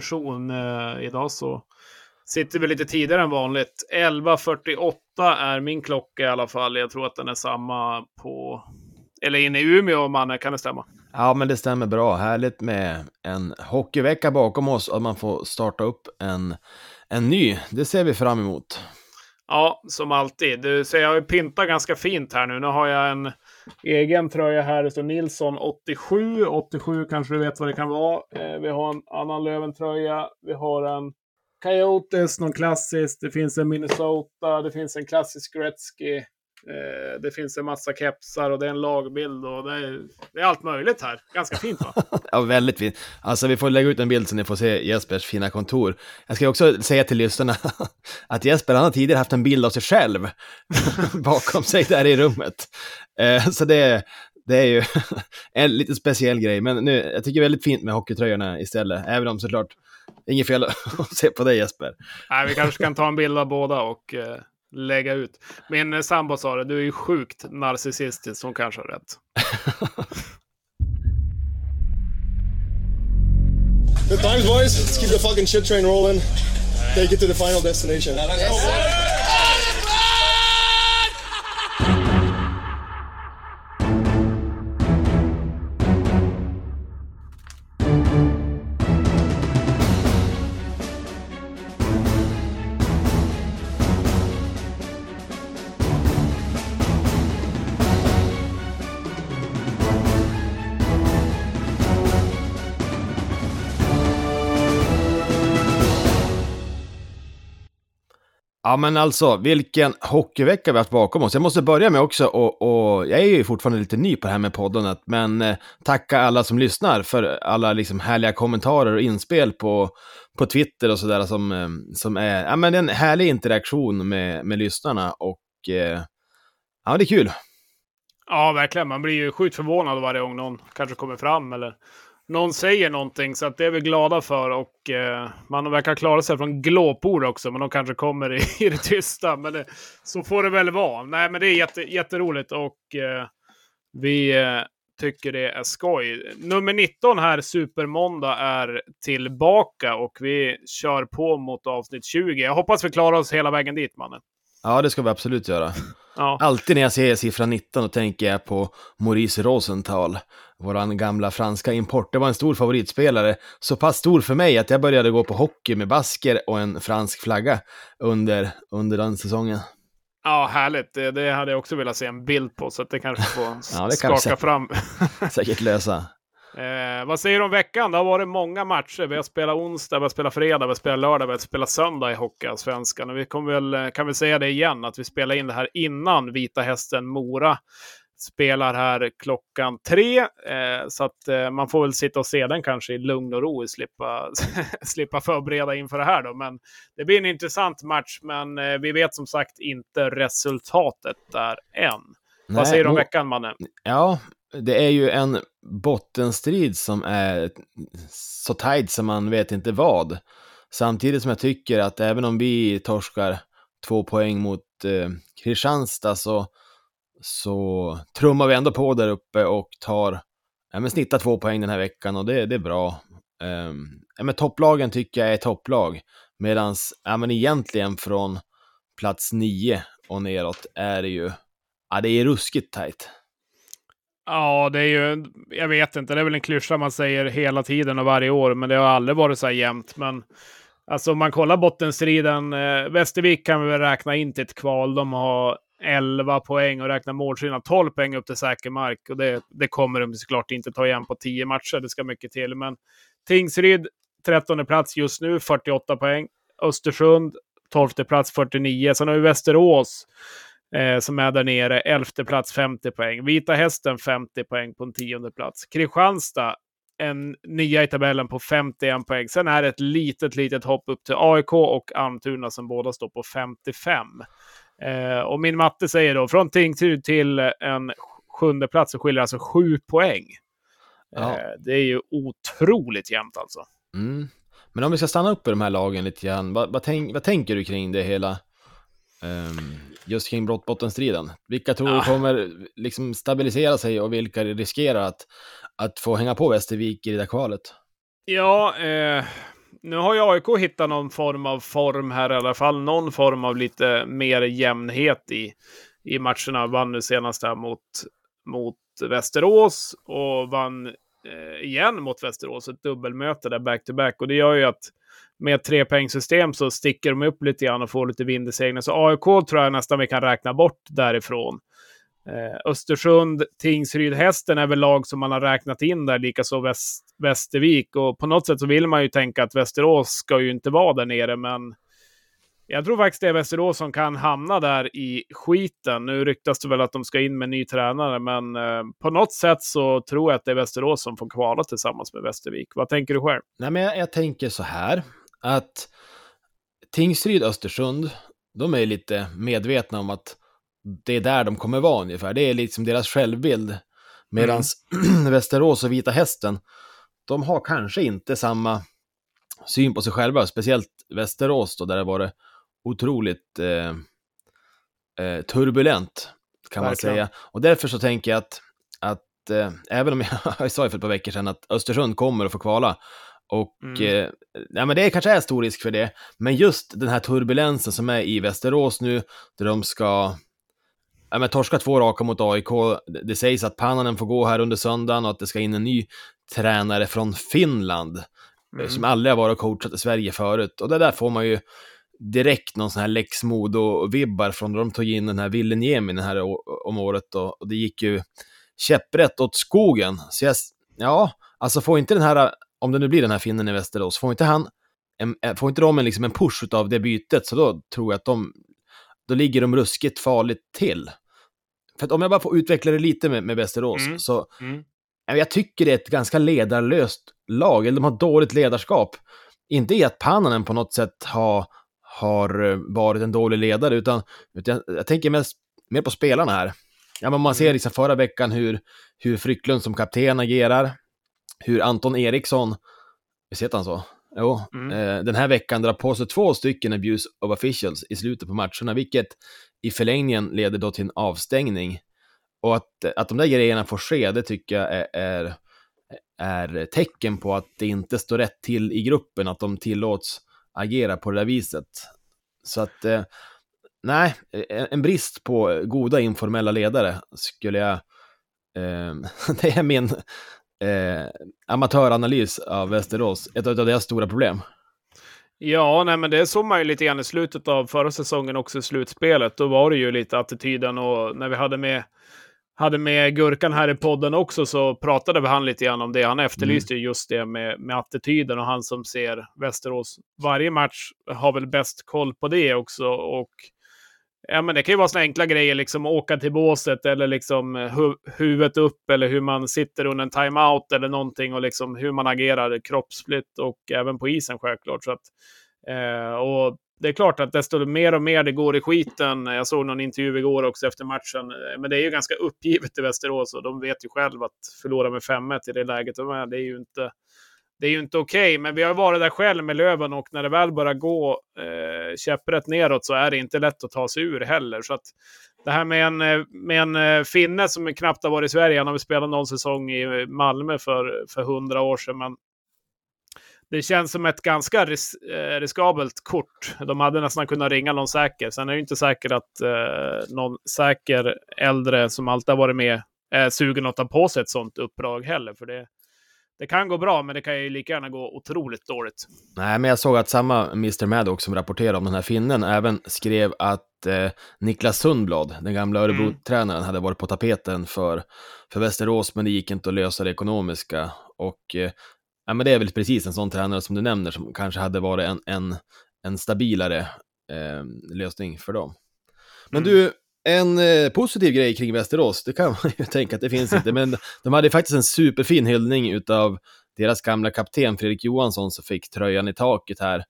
session. Eh, idag så sitter vi lite tidigare än vanligt. 11.48 är min klocka i alla fall. Jag tror att den är samma på, eller inne i Umeå, man kan det stämma? Ja, men det stämmer bra. Härligt med en hockeyvecka bakom oss och man får starta upp en, en ny. Det ser vi fram emot. Ja, som alltid. Du ser, jag har ju pyntat ganska fint här nu. Nu har jag en egen tröja här. Det står Nilsson 87. 87 kanske du vet vad det kan vara. Eh, vi har en annan Löven-tröja. Vi har en Coyotes, någon klassisk. Det finns en Minnesota. Det finns en klassisk Gretzky. Eh, det finns en massa kepsar och det är en lagbild och det är, det är allt möjligt här. Ganska fint va? ja, väldigt fint. Alltså vi får lägga ut en bild så ni får se Jespers fina kontor. Jag ska också säga till lyssnarna att Jesper han har tidigare haft en bild av sig själv bakom sig där i rummet. Eh, så det, det är ju en lite speciell grej, men nu, jag tycker det är väldigt fint med hockeytröjorna istället, även om såklart Inget fel att se på dig Jesper. Nej, vi kanske kan ta en bild av båda och eh, lägga ut. Min sambo sa det, du är ju sjukt narcissistisk, hon kanske har rätt. Good times boys, let's keep the fucking shit train rolling. Take it to the final destination. Ja, men alltså, vilken hockeyvecka vi har haft bakom oss. Jag måste börja med också, och, och jag är ju fortfarande lite ny på det här med poddandet, men eh, tacka alla som lyssnar för alla liksom härliga kommentarer och inspel på, på Twitter och sådär som, eh, som är ja, men en härlig interaktion med, med lyssnarna och eh, ja, det är kul. Ja, verkligen. Man blir ju sjukt förvånad varje gång någon kanske kommer fram eller någon säger någonting, så att det är vi glada för. Och eh, man verkar klara sig från glåpord också, men de kanske kommer i, i det tysta. Men det, så får det väl vara. Nej, men det är jätte, jätteroligt och eh, vi eh, tycker det är skoj. Nummer 19 här, Supermåndag, är tillbaka och vi kör på mot avsnitt 20. Jag hoppas vi klarar oss hela vägen dit, mannen. Ja, det ska vi absolut göra. Ja. Alltid när jag ser siffran 19 då tänker jag på Maurice Rosenthal, våran gamla franska import. Det var en stor favoritspelare, så pass stor för mig att jag började gå på hockey med basker och en fransk flagga under, under den säsongen. Ja, härligt. Det, det hade jag också velat se en bild på, så att det kanske får ja, det skaka kan fram. säkert lösa. Eh, vad säger du om veckan? Det har varit många matcher. Vi har spelat onsdag, vi har spelat fredag, vi har spelat lördag, vi har spelat söndag i Hockeyallsvenskan. Vi kommer väl, eh, kan väl säga det igen, att vi spelar in det här innan Vita Hästen Mora spelar här klockan tre. Eh, så att eh, man får väl sitta och se den kanske i lugn och ro och slippa, slippa förbereda inför det här då. Men det blir en intressant match, men eh, vi vet som sagt inte resultatet där än. Nej, Vad säger du om veckan, mannen? Ja, det är ju en bottenstrid som är så tajt som man vet inte vad. Samtidigt som jag tycker att även om vi torskar två poäng mot eh, Kristianstad så, så trummar vi ändå på där uppe och tar, ja men snittar två poäng den här veckan och det, det är bra. Um, ja men topplagen tycker jag är topplag, medan, ja men egentligen från plats nio och neråt är det ju, ja det är ruskigt tajt. Ja, det är ju, jag vet inte, det är väl en klyscha man säger hela tiden och varje år, men det har aldrig varit så här jämnt. Men alltså om man kollar bottenstriden, eh, Västervik kan vi väl räkna in till ett kval. De har 11 poäng och räknar målskillnad 12 poäng upp till säker mark. Och det, det kommer de såklart inte ta igen på 10 matcher, det ska mycket till. Men Tingsryd, 13 plats just nu, 48 poäng. Östersund, 12 plats, 49. Sen har vi Västerås eh, som är där nere. Elfte plats 50 poäng. Vita Hästen 50 poäng på en tionde plats. Kristianstad en nya i tabellen på 51 poäng. Sen är det ett litet, litet hopp upp till AIK och Almtuna som båda står på 55. Eh, och min matte säger då från Tingsryd till en sjunde plats så skiljer alltså sju poäng. Ja. Eh, det är ju otroligt jämnt alltså. Mm. Men om vi ska stanna upp i de här lagen lite grann, vad, vad, tänk, vad tänker du kring det hela? Um, just kring brottbottenstriden. Vilka tror du kommer liksom stabilisera sig och vilka riskerar att, att få hänga på Västervik i det där kvalet? Ja, eh, nu har ju AIK hittat någon form av form här i alla fall. Någon form av lite mer jämnhet i, i matcherna. Vann nu senast här mot, mot Västerås och vann eh, igen mot Västerås. Ett dubbelmöte där back-to-back. Och det gör ju att med ett trepoängssystem så sticker de upp lite grann och får lite vind i seglen. Så AIK tror jag nästan vi kan räkna bort därifrån. Eh, Östersund, Tingsryd, Hästen är väl lag som man har räknat in där, likaså Väst, Västervik. Och på något sätt så vill man ju tänka att Västerås ska ju inte vara där nere, men jag tror faktiskt det är Västerås som kan hamna där i skiten. Nu ryktas det väl att de ska in med ny tränare, men eh, på något sätt så tror jag att det är Västerås som får kvala tillsammans med Västervik. Vad tänker du själv? Nej, men jag, jag tänker så här, att Tingsryd, Östersund, de är lite medvetna om att det är där de kommer vara ungefär. Det är liksom deras självbild. Medan mm. Västerås och Vita Hästen, de har kanske inte samma syn på sig själva, speciellt Västerås då, där det varit otroligt eh, eh, turbulent, kan Verkligen. man säga. Och därför så tänker jag att, att eh, även om jag, jag sa för ett par veckor sedan att Östersund kommer att få kvala, och mm. eh, ja, men det kanske är stor risk för det, men just den här turbulensen som är i Västerås nu, där de ska ja, men torska två raka mot AIK. Det sägs att Pannanen får gå här under söndagen och att det ska in en ny tränare från Finland. Mm. Som aldrig har varit och coachat i Sverige förut. Och det där får man ju direkt någon sån här Lex Modo-vibbar från när de tog in den här Ville Niemin här om året. Och, och det gick ju käpprätt åt skogen. Så jag, ja, alltså får inte den här, om det nu blir den här finnen i Västerås, får inte han en, får inte de en, liksom en push av det bytet, så då tror jag att de då ligger de ruskigt farligt till. För att om jag bara får utveckla det lite med, med Västerås, mm. så mm. jag tycker det är ett ganska ledarlöst lag, eller de har dåligt ledarskap. Inte i att Pannanen på något sätt har, har eh, varit en dålig ledare, utan, utan jag tänker mest, mer på spelarna här. Ja, men man ser mm. liksom förra veckan hur, hur Frycklund som kapten agerar, hur Anton Eriksson, visst heter han så? Jo, mm. eh, den här veckan drar på sig två stycken abuse of officials i slutet på matcherna, vilket i förlängningen leder då till en avstängning. Och att, att de där grejerna får ske, det tycker jag är, är, är tecken på att det inte står rätt till i gruppen, att de tillåts agera på det där viset. Så att, eh, nej, en brist på goda informella ledare skulle jag... Eh, det är min eh, amatöranalys av Västerås, ett av deras stora problem. Ja, nej, men det såg man ju lite grann i slutet av förra säsongen också i slutspelet. Då var det ju lite attityden och när vi hade med hade med Gurkan här i podden också så pratade vi han lite grann om det. Han efterlyste mm. just det med, med attityden och han som ser Västerås varje match har väl bäst koll på det också. Och Ja, men det kan ju vara såna enkla grejer, liksom åka till båset eller liksom eh, hu huvudet upp eller hur man sitter under en timeout eller någonting och liksom hur man agerar kroppsligt och även på isen självklart. Så att, eh, och det är klart att desto mer och mer det går i skiten. Jag såg någon intervju igår också efter matchen, eh, men det är ju ganska uppgivet i Västerås och de vet ju själv att förlora med 5-1 i det läget de är, det är ju inte det är ju inte okej, okay, men vi har varit där själv med Löven och när det väl börjar gå eh, käpprätt neråt så är det inte lätt att ta sig ur heller. Så att det här med en, eh, med en eh, finne som knappt har varit i Sverige, han har väl spelat någon säsong i Malmö för, för hundra år sedan, men det känns som ett ganska ris eh, riskabelt kort. De hade nästan kunnat ringa någon säker. Sen är det inte säkert att eh, någon säker äldre som alltid har varit med är sugen att ta på sig ett sånt uppdrag heller. För det, det kan gå bra, men det kan ju lika gärna gå otroligt dåligt. Nej, men jag såg att samma Mr. Maddox som rapporterade om den här finnen även skrev att eh, Niklas Sundblad, den gamla mm. Örebro-tränaren, hade varit på tapeten för, för Västerås, men det gick inte att lösa det ekonomiska. Och eh, ja, men det är väl precis en sån tränare som du nämner som kanske hade varit en, en, en stabilare eh, lösning för dem. Men mm. du, en eh, positiv grej kring Västerås, det kan man ju tänka att det finns inte, men de hade faktiskt en superfin hyllning utav deras gamla kapten Fredrik Johansson som fick tröjan i taket här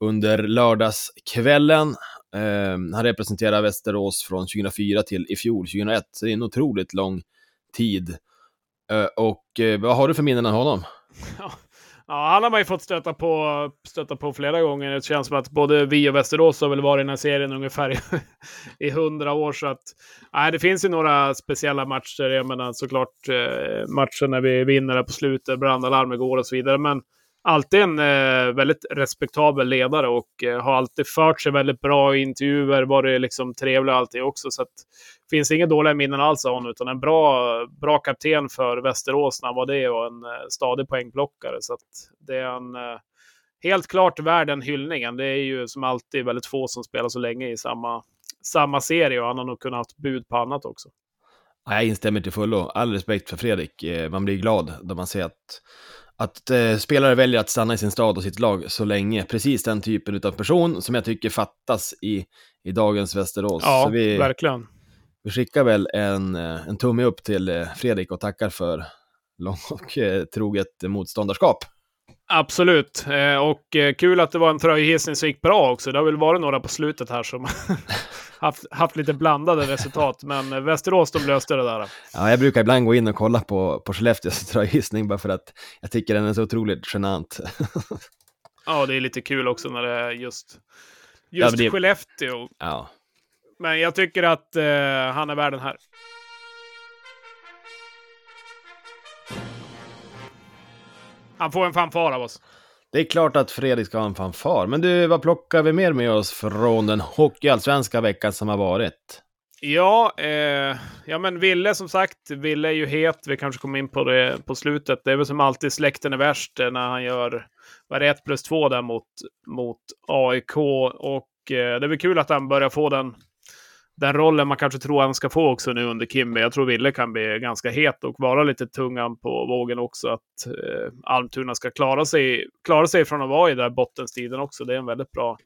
under lördagskvällen. Eh, han representerar Västerås från 2004 till i fjol, 2001, så det är en otroligt lång tid. Eh, och eh, vad har du för minnen av honom? Ja, Ja, han har man ju fått stöta på, stöta på flera gånger. Det känns som att både vi och Västerås har väl varit i den här serien ungefär i hundra år. Så att, nej, det finns ju några speciella matcher. Jag menar såklart eh, matchen när vi vinner där på slutet, brandalarm igår och så vidare. Men alltid en eh, väldigt respektabel ledare och eh, har alltid fört sig väldigt bra i intervjuer, varit liksom trevlig alltid också. Så att, det finns inga dåliga minnen alls av honom, utan en bra, bra kapten för Västerås när han var det och en eh, stadig poängplockare. Så att det är en eh, helt klart värd den hyllningen. Det är ju som alltid väldigt få som spelar så länge i samma, samma serie och han har nog kunnat ha bud på annat också. Jag instämmer till fullo. All respekt för Fredrik. Eh, man blir glad när man ser att, att eh, spelare väljer att stanna i sin stad och sitt lag så länge. Precis den typen av person som jag tycker fattas i, i dagens Västerås. Ja, så vi, verkligen. Vi skickar väl en, eh, en tumme upp till eh, Fredrik och tackar för lång och eh, troget motståndarskap. Absolut, och kul att det var en tröjhissning som gick bra också. Det har väl varit några på slutet här som haft, haft lite blandade resultat, men Västerås de löste det där. Ja, jag brukar ibland gå in och kolla på, på Skellefteås tröjhissning bara för att jag tycker den är så otroligt genant. ja, det är lite kul också när det är just, just ja, det... Skellefteå. Ja. Men jag tycker att eh, han är värd den här. Han får en fanfar av oss. Det är klart att Fredrik ska ha en fanfar. Men du, vad plockar vi mer med oss från den hockeyallsvenska veckan som har varit? Ja, eh, ja men Ville som sagt, Ville är ju het. Vi kanske kommer in på det på slutet. Det är väl som alltid släkten är värst eh, när han gör, vad är det, 1 plus 2 där mot, mot AIK. Och eh, det är väl kul att han börjar få den den rollen man kanske tror han ska få också nu under Kimby. Jag tror Ville kan bli ganska het och vara lite tungan på vågen också. Att eh, Almtuna ska klara sig, klara sig från att vara i den bottenstriden också. Det är en väldigt bra,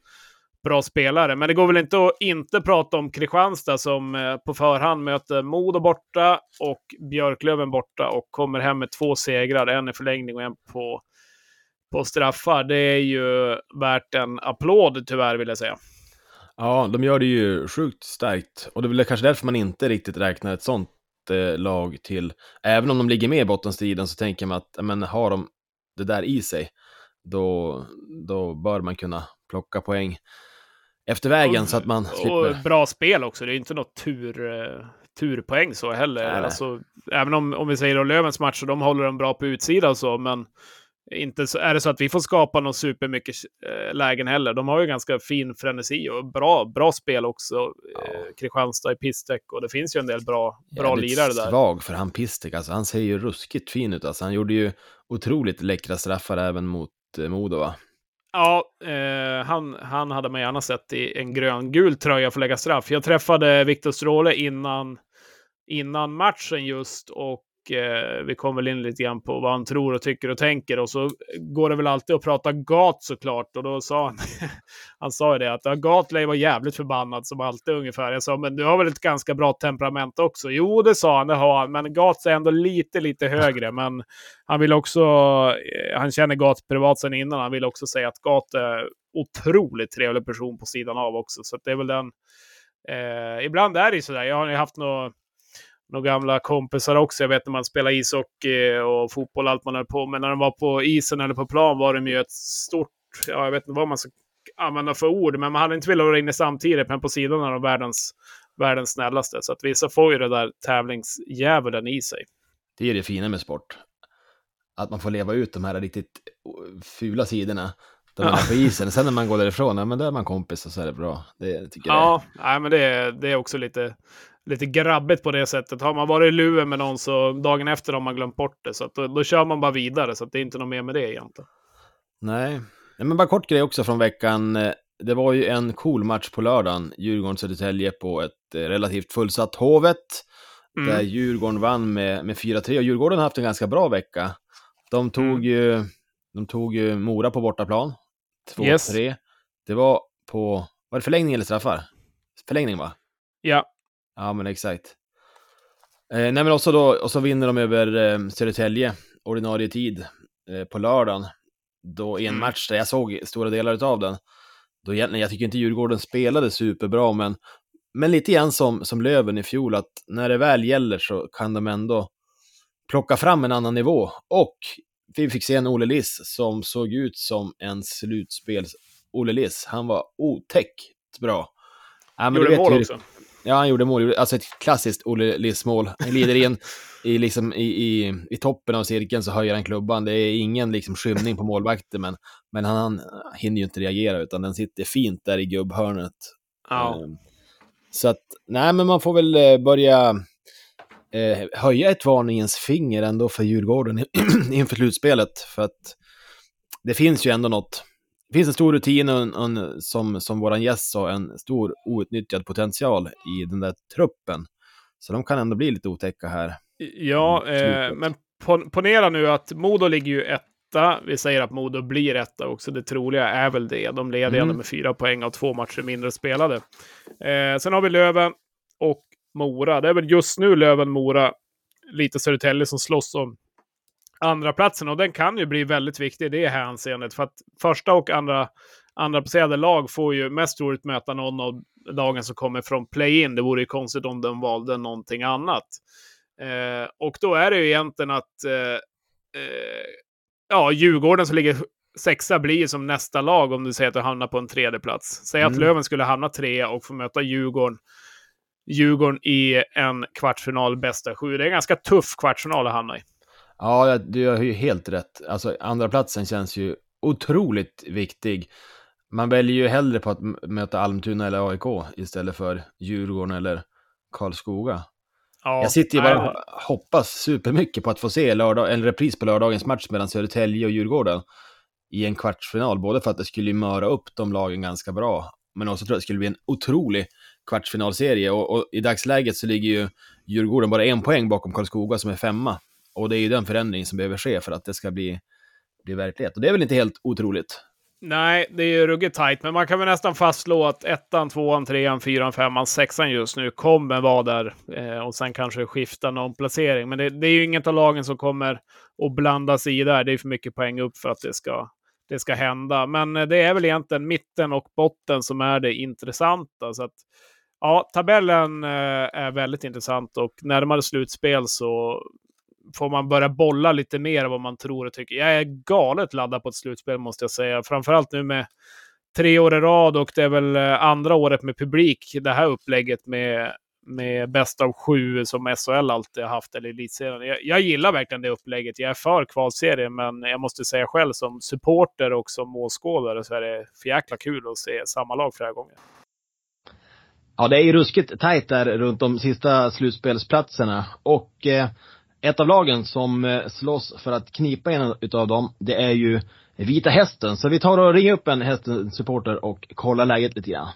bra spelare. Men det går väl inte att inte prata om Kristianstad som eh, på förhand möter Modo borta och Björklöven borta och kommer hem med två segrar. En i förlängning och en på, på straffar. Det är ju värt en applåd tyvärr vill jag säga. Ja, de gör det ju sjukt starkt. Och det är väl kanske därför man inte riktigt räknar ett sånt eh, lag till... Även om de ligger med i bottenstriden så tänker man att men, har de det där i sig, då, då bör man kunna plocka poäng efter vägen och, så att man slipper... Och bra spel också, det är inte något tur, uh, turpoäng så heller. Nej, nej. Alltså, även om, om vi säger att Lövens matcher, de håller dem bra på utsidan så, men inte så, är det så att vi får skapa någon supermycket eh, lägen heller. De har ju ganska fin frenesi och bra, bra spel också. Ja. Eh, Kristianstad i Pistek och det finns ju en del bra, bra lirare där. svag för han Pistek, alltså han ser ju ruskigt fin ut. Alltså, han gjorde ju otroligt läckra straffar även mot eh, Modo va? Ja, eh, han, han hade man gärna sett i en grön-gul tröja för att lägga straff. Jag träffade Viktor Stråle innan, innan matchen just och eh, vi kommer väl in lite grann på vad han tror och tycker och tänker. Och så går det väl alltid att prata gat såklart. Och då sa han, han sa ju det, att ja, Gat lär vara jävligt förbannad som alltid ungefär. Jag sa, men du har väl ett ganska bra temperament också? Jo, det sa han, det har han. Men Gat är ändå lite, lite högre. Men han vill också, eh, han känner Gat privat sen innan. Han vill också säga att Gat är otroligt trevlig person på sidan av också. Så det är väl den, Eh, ibland är det ju sådär. Jag har ju haft något några gamla kompisar också. Jag vet när man spelade ishockey och fotboll, allt man höll på med. När de var på isen eller på plan var de ju ett stort, ja, jag vet inte vad man ska använda för ord, men man hade inte velat vara inne samtidigt, men på sidan är de världens, världens snällaste. Så att vissa får ju det där tävlingsdjävulen i sig. Det är det fina med sport. Att man får leva ut de här riktigt fula sidorna. De ja. på isen. Sen när man går därifrån, ja, men då är man kompis och så är det bra. Det tycker jag. Ja, nej, men det, det är också lite, lite grabbigt på det sättet. Har man varit i luven med någon så dagen efter har man glömt bort det. Så då, då, kör man bara vidare, så det är inte något mer med det egentligen. Nej, men bara kort grej också från veckan. Det var ju en cool match på lördagen, Djurgården-Södertälje på ett eh, relativt fullsatt Hovet. Mm. Där Djurgården vann med, med 4-3 och Djurgården har haft en ganska bra vecka. De tog mm. ju, de tog ju Mora på bortaplan, 2-3. Yes. Det var på, var det förlängning eller straffar? Förlängning va? Ja. Ja, men exakt. Eh, nej, men också då, och så vinner de över eh, Södertälje, ordinarie tid, eh, på lördagen. Då i en mm. match där jag såg stora delar av den. Då egentligen, jag tycker inte Djurgården spelade superbra, men, men lite grann som, som Löven i fjol, att när det väl gäller så kan de ändå plocka fram en annan nivå. Och vi fick se en Olle Liss som såg ut som en slutspels Olle Liss. Han var otäckt bra. Ja, men Gjorde mål hur... också. Ja, han gjorde mål. Alltså ett klassiskt Olle Liss-mål. Han glider in i, liksom, i, i, i toppen av cirkeln så höjer han klubban. Det är ingen liksom, skymning på målvakten, men, men han, han hinner ju inte reagera, utan den sitter fint där i gubbhörnet. Ja. Eh, Så att, nej, men man får väl eh, börja eh, höja ett varningens finger ändå för Djurgården inför slutspelet. För att det finns ju ändå något. Det finns en stor rutin och, en, en, som, som våran gäst sa, en stor outnyttjad potential i den där truppen. Så de kan ändå bli lite otäcka här. Ja, eh, men pon- ponera nu att Modo ligger ju etta. Vi säger att Modo blir etta också. Det troliga är väl det. De leder Mm. med fyra poäng av två matcher mindre spelade. Eh, sen har vi Löven och Mora. Det är väl just nu Löven-Mora, lite Södertälje som slåss om andra platsen och den kan ju bli väldigt viktig i det här hänseendet. För att första och andra, andra placerade lag får ju mest troligt möta någon av lagen som kommer från play-in. Det vore ju konstigt om de valde någonting annat. Eh, och då är det ju egentligen att eh, eh, ja, Djurgården som ligger sexa blir som nästa lag om du säger att du hamnar på en tredje plats. Säg att Mm. Löven skulle hamna trea och få möta Djurgården, Djurgården i en kvartsfinal bästa sju. Det är en ganska tuff kvartsfinal att hamna i. Ja, du har ju helt rätt. Alltså, andra platsen känns ju otroligt viktig. Man väljer ju hellre på att möta Almtuna eller AIK istället för Djurgården eller Karlskoga. Ja, Jag sitter ju bara och hoppas supermycket på att få se lördag, en repris på lördagens match mellan Södertälje och Djurgården i en kvartsfinal. Både för att det skulle möra upp de lagen ganska bra, men också tror jag det skulle bli en otrolig kvartsfinalserie. Och, och i dagsläget så ligger ju Djurgården bara en poäng bakom Karlskoga som är femma. Och det är ju den förändring som behöver ske för att det ska bli, bli verklighet. Och det är väl inte helt otroligt. Nej, det är ju ruggigt tajt, men man kan väl nästan fastslå att ettan, tvåan, trean, fyran, femman, sexan just nu kommer vara där eh, och sen kanske skifta någon placering. Men det, det är ju inget av lagen som kommer att blanda sig i där. Det är för mycket poäng upp för att det ska, det ska hända. Men eh, det är väl egentligen mitten och botten som är det intressanta. Så att, ja, tabellen eh, är väldigt intressant och närmare slutspel så får man börja bolla lite mer vad man tror och tycker. Jag är galet laddad på ett slutspel måste jag säga. Framförallt nu med tre år i rad och det är väl eh, andra året med publik. Det här upplägget med, med bäst av sju som SHL alltid har haft, eller elitserien. Jag, jag gillar verkligen det upplägget. Jag är för kvalserien, men jag måste säga själv som supporter och som åskådare så är det för jäkla kul att se samma lag flera gånger. Ja, det är ju ruskigt tajt där runt de sista slutspelsplatserna. Och eh, ett av lagen som eh, slåss för att knipa en utav dem, det är ju Vita Hästen. Så vi tar och ringer upp en Hästen-supporter och kollar läget lite grann.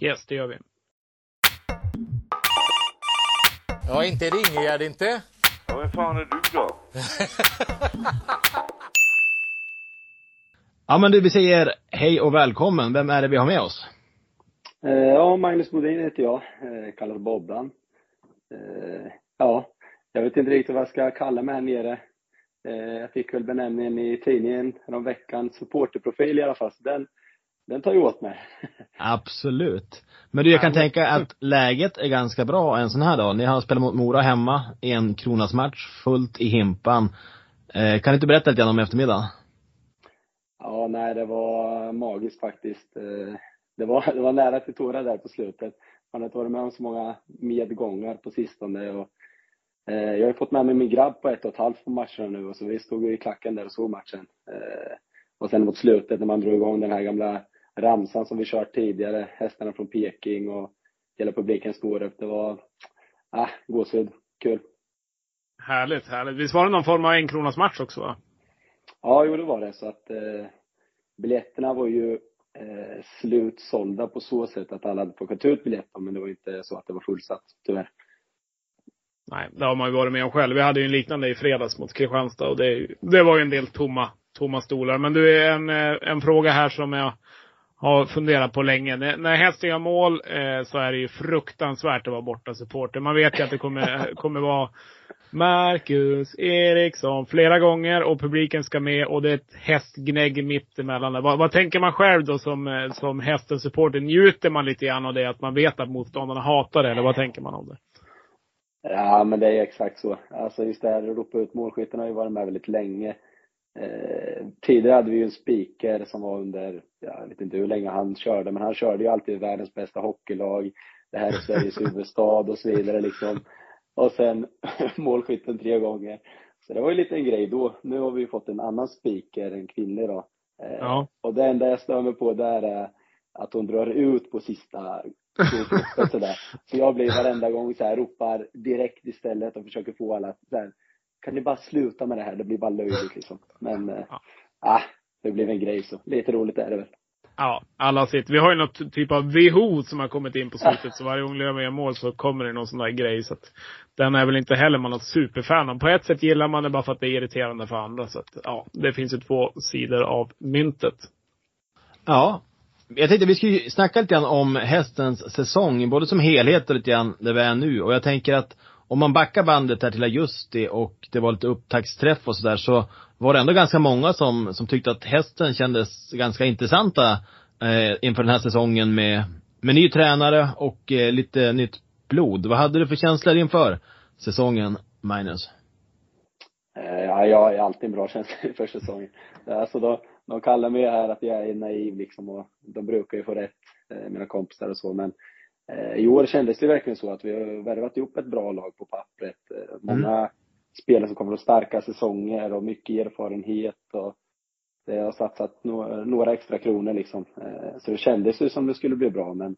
Yes, det gör vi. Ja, inte är det Ingegärd inte. Ja, vem fan är du då? Ja, men du, vi säger hej och välkommen. Vem är det vi har med oss? Eh, Ja, Magnus Bodin heter jag, eh, kallas Bobban. Ja, jag vet inte riktigt vad jag ska kalla mig här nere. Eh, Jag fick väl benämningen i tidningen veckan, supporterprofil i alla fall, så den, den tar ju åt mig. Absolut. Men du, jag kan tänka att läget är ganska bra en sån här dag. Ni har spelat mot Mora hemma, en kronas match, fullt i himpan. Eh, kan du inte berätta lite grann om eftermiddagen? Ja, nej, det var magiskt faktiskt. Eh, Det var, det var nära till tårar där på slutet. Man har inte varit med om så många medgångar på sistone. Och, jag har ju fått med mig min grabb på ett och ett halvt på matcherna nu och så vi stod ju i klacken där och såg matchen. Eh, och sen mot slutet när man drog igång den här gamla ramsan som vi kört tidigare, hästarna från Peking och hela publiken stod upp. Det var, ah, gåshud. Kul. Härligt, härligt. Visst var det någon form av en kronas match också? Va? Ja, jo det var det. Så att eh, biljetterna var ju eh, slutsålda på så sätt att alla hade plockat ut biljetter, men det var inte så att det var fullsatt, tyvärr. Nej, det har man ju varit med om själv. Vi hade ju en liknande i fredags mot Kristianstad och det, det var ju en del tomma, tomma stolar. Men du, är en, eh, en fråga här som jag har funderat på länge. När, när gör mål eh, så är det ju fruktansvärt att vara borta supporter. Man vet ju att det kommer, eh, kommer vara Marcus Eriksson flera gånger och publiken ska med och det är ett hästgnägg mitt emellan. Vad, vad tänker man själv då som, eh, som hästens supporter? Njuter man lite grann av det, att man vet att motståndarna hatar det, eller vad tänker man om det? Ja, men det är exakt så. Alltså just det här att ropa ut målskyttarna har ju varit med väldigt länge. Eh, tidigare hade vi ju en speaker som var under, jag vet inte hur länge han körde, men han körde ju alltid världens bästa hockeylag. Det här är Sveriges huvudstad och så vidare liksom. Och sen målskytten tre gånger. Så det var ju lite en grej då. Nu har vi ju fått en annan speaker, en kvinnlig då. Eh, Ja. Och det enda jag stör mig på där är att hon drar ut på sista kvotloppet sådär. Så jag blir varenda gång så här, ropar direkt istället och försöker få alla så här, kan ni bara sluta med det här? Det blir bara löjligt liksom. Men, Ja. ah, det blev en grej så. Lite roligt är det väl. Ja, alla sitt. Vi har ju något typ av WHO som har kommit in på slutet. Så varje gång Löven gör mål så kommer det någon sån där grej. Så att den är väl inte heller man något superfan av. På ett sätt gillar man det bara för att det är irriterande för andra. Så att, ja, det finns ju två sidor av myntet. Ja. Jag tänkte vi skulle snacka lite grann om hästens säsong, både som helhet och lite grann där vi är nu. Och jag tänker att om man backar bandet här till augusti och det var lite upptaktsträff och sådär så var det ändå ganska många som, som tyckte att hästen kändes ganska intressanta eh, inför den här säsongen med, med ny tränare och eh, lite nytt blod. Vad hade du för känslor inför säsongen, Magnus? Eh, Ja, jag har alltid en bra känsla inför säsongen. Alltså då de kallar mig här att jag är naiv liksom och de brukar ju få rätt, eh, mina kompisar och så men eh, i år kändes det verkligen så att vi har värvat ihop ett bra lag på pappret. Eh, Många spelare som kommer att starka säsonger och mycket erfarenhet och det har satsat några extra kronor liksom. Så det kändes ju som det skulle bli bra men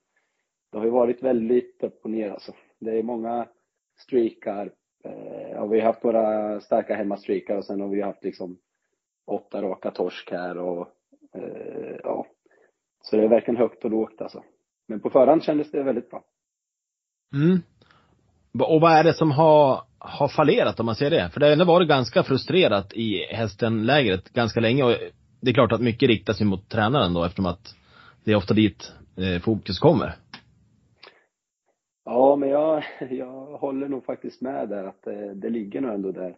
det har ju varit väldigt upp och ner alltså. Det är många streakar ja, vi har haft några starka hemmastreakar och sen har vi haft liksom åtta raka torsk här och eh, ja. Så det är verkligen högt och lågt alltså. Men på förhand kändes det väldigt bra. Mm. Och vad är det som har, har fallerat om man ser det? För det har ändå varit ganska frustrerat i hästenlägret ganska länge och det är klart att mycket riktas ju mot tränaren då eftersom att det är ofta dit eh, fokus kommer. Ja, men jag, jag håller nog faktiskt med där att det, det ligger nog ändå där.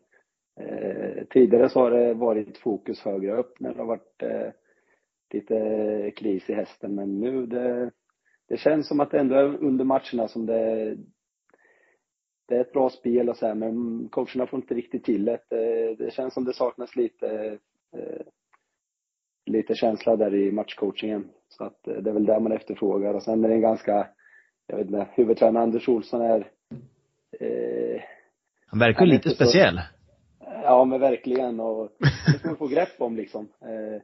Eh, tidigare så har det varit fokus högre upp när det har varit eh, lite kris i hästen, men nu det, det känns som att det ändå är under matcherna som det det är ett bra spel och så här, men coacherna får inte riktigt till det. Det, känns som det saknas lite eh, lite känsla där i matchcoachingen. Så att det är väl där man efterfrågar och sen är det en ganska jag vet inte, huvudtränare Anders Olsson är eh, Han verkar Han lite inte så- speciell. Ja men verkligen och det ska man få grepp om liksom. Eh,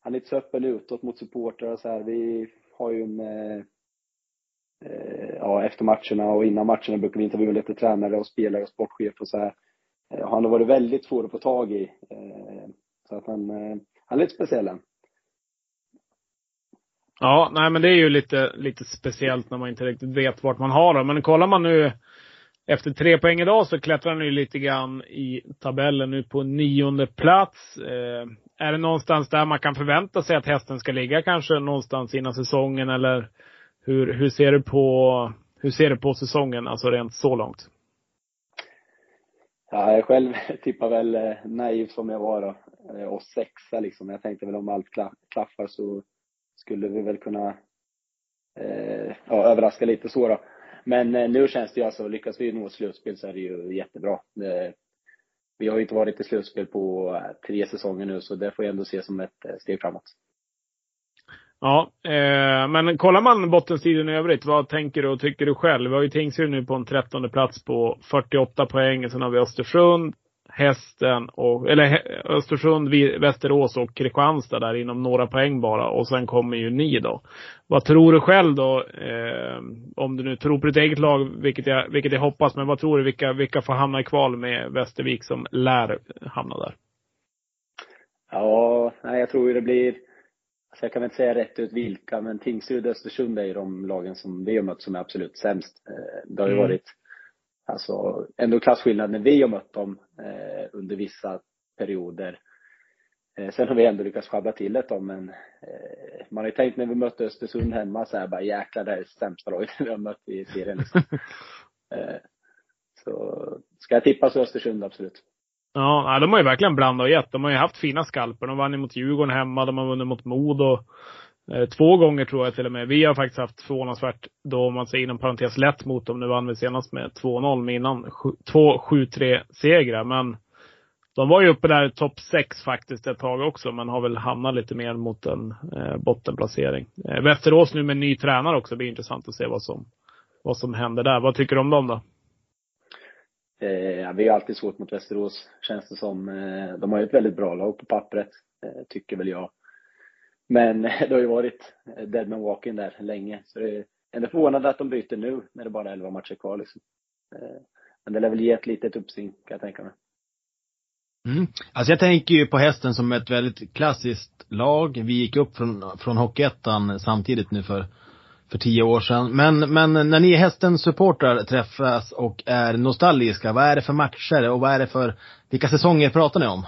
han är inte så öppen utåt mot supportrar och så här. Vi har ju en eh, eh, ja, efter matcherna och innan matcherna brukar vi intervjua lite tränare och spelare och sportchef och så här. Eh, han har varit väldigt svår att få tag i. Eh, så att han, eh, han är lite speciell än. Ja, nej men det är ju lite, lite speciellt när man inte riktigt vet vart man har dem. Men kollar man nu efter tre poäng idag så klättrar han ju lite grann i tabellen nu på nionde plats. Eh, är det någonstans där man kan förvänta sig att hästen ska ligga kanske någonstans innan säsongen eller hur, hur ser du på, hur ser du på säsongen, alltså rent så långt? Ja, jag själv tippar väl eh, naiv som jag var då. Eh, och sexa liksom. Jag tänkte väl om allt klaffar så skulle vi väl kunna eh, ja, överraska lite så då. Men eh, nu känns det ju alltså, lyckas vi nå slutspel så är det ju jättebra. Eh, vi har ju inte varit i slutspel på eh, tre säsonger nu så det får jag ändå se som ett steg framåt. Ja, eh, men kollar man bottenstriden i övrigt, vad tänker du och tycker du själv? Vi har ju Tingsryd nu på en trettonde plats på 48 poäng. Sen har vi Östersund, Hästen och, eller Östersund, Västerås och Kristianstad där inom några poäng bara. Och sen kommer ju ni då. Vad tror du själv då? Eh, om du nu tror på ditt eget lag, vilket jag, vilket jag hoppas, men vad tror du, vilka, vilka får hamna i kval med Västervik som lär hamna där? Ja, nej, jag tror ju det blir, alltså jag kan väl inte säga rätt ut vilka, men Tingsryd och Östersund är ju de lagen som vi har mött som är absolut sämst. Eh, Det har ju Mm. varit, alltså ändå klasskillnad när vi har mött dem under vissa perioder. Eh, Sen har vi ändå lyckats sjabbla till det då, men eh, man har ju tänkt när vi mötte Östersund hemma så här bara jäklar det här är sämsta laget vi har mött i serien liksom. Eh, Så ska jag tippa så Östersund absolut. Ja, de har ju verkligen blandat och gett. De har ju haft fina skalper. De vann ju mot Djurgården hemma, de har vunnit mot Modo. Eh, två gånger tror jag till och med. Vi har faktiskt haft förvånansvärt, då om man säger inom parentes lätt mot dem. Nu vann vi senast med 2-0 med innan två 7-3 segrar. Men De var ju uppe där i topp 6 faktiskt ett tag också, men har väl hamnat lite mer mot en eh, bottenplacering. Eh, Västerås nu med ny tränare också. Det blir intressant att se vad som, vad som händer där. Vad tycker du om dem då? Eh, vi har alltid svårt mot Västerås, känns det som. Eh, de har ju ett väldigt bra lag på pappret, eh, tycker väl jag. Men det har ju varit deadman walking där länge. Så det är ändå förvånande att de byter nu, när det bara är 11 matcher kvar. Liksom. Eh, men det lär väl ge ett litet uppsving, kan jag tänka mig. Mm. Alltså jag tänker ju på hästen som ett väldigt klassiskt lag. Vi gick upp från, från Hockeyettan samtidigt nu för, för tio år sedan. Men, men när ni hästens supportrar träffas och är nostalgiska, vad är det för matcher och vad är det för, vilka säsonger pratar ni om?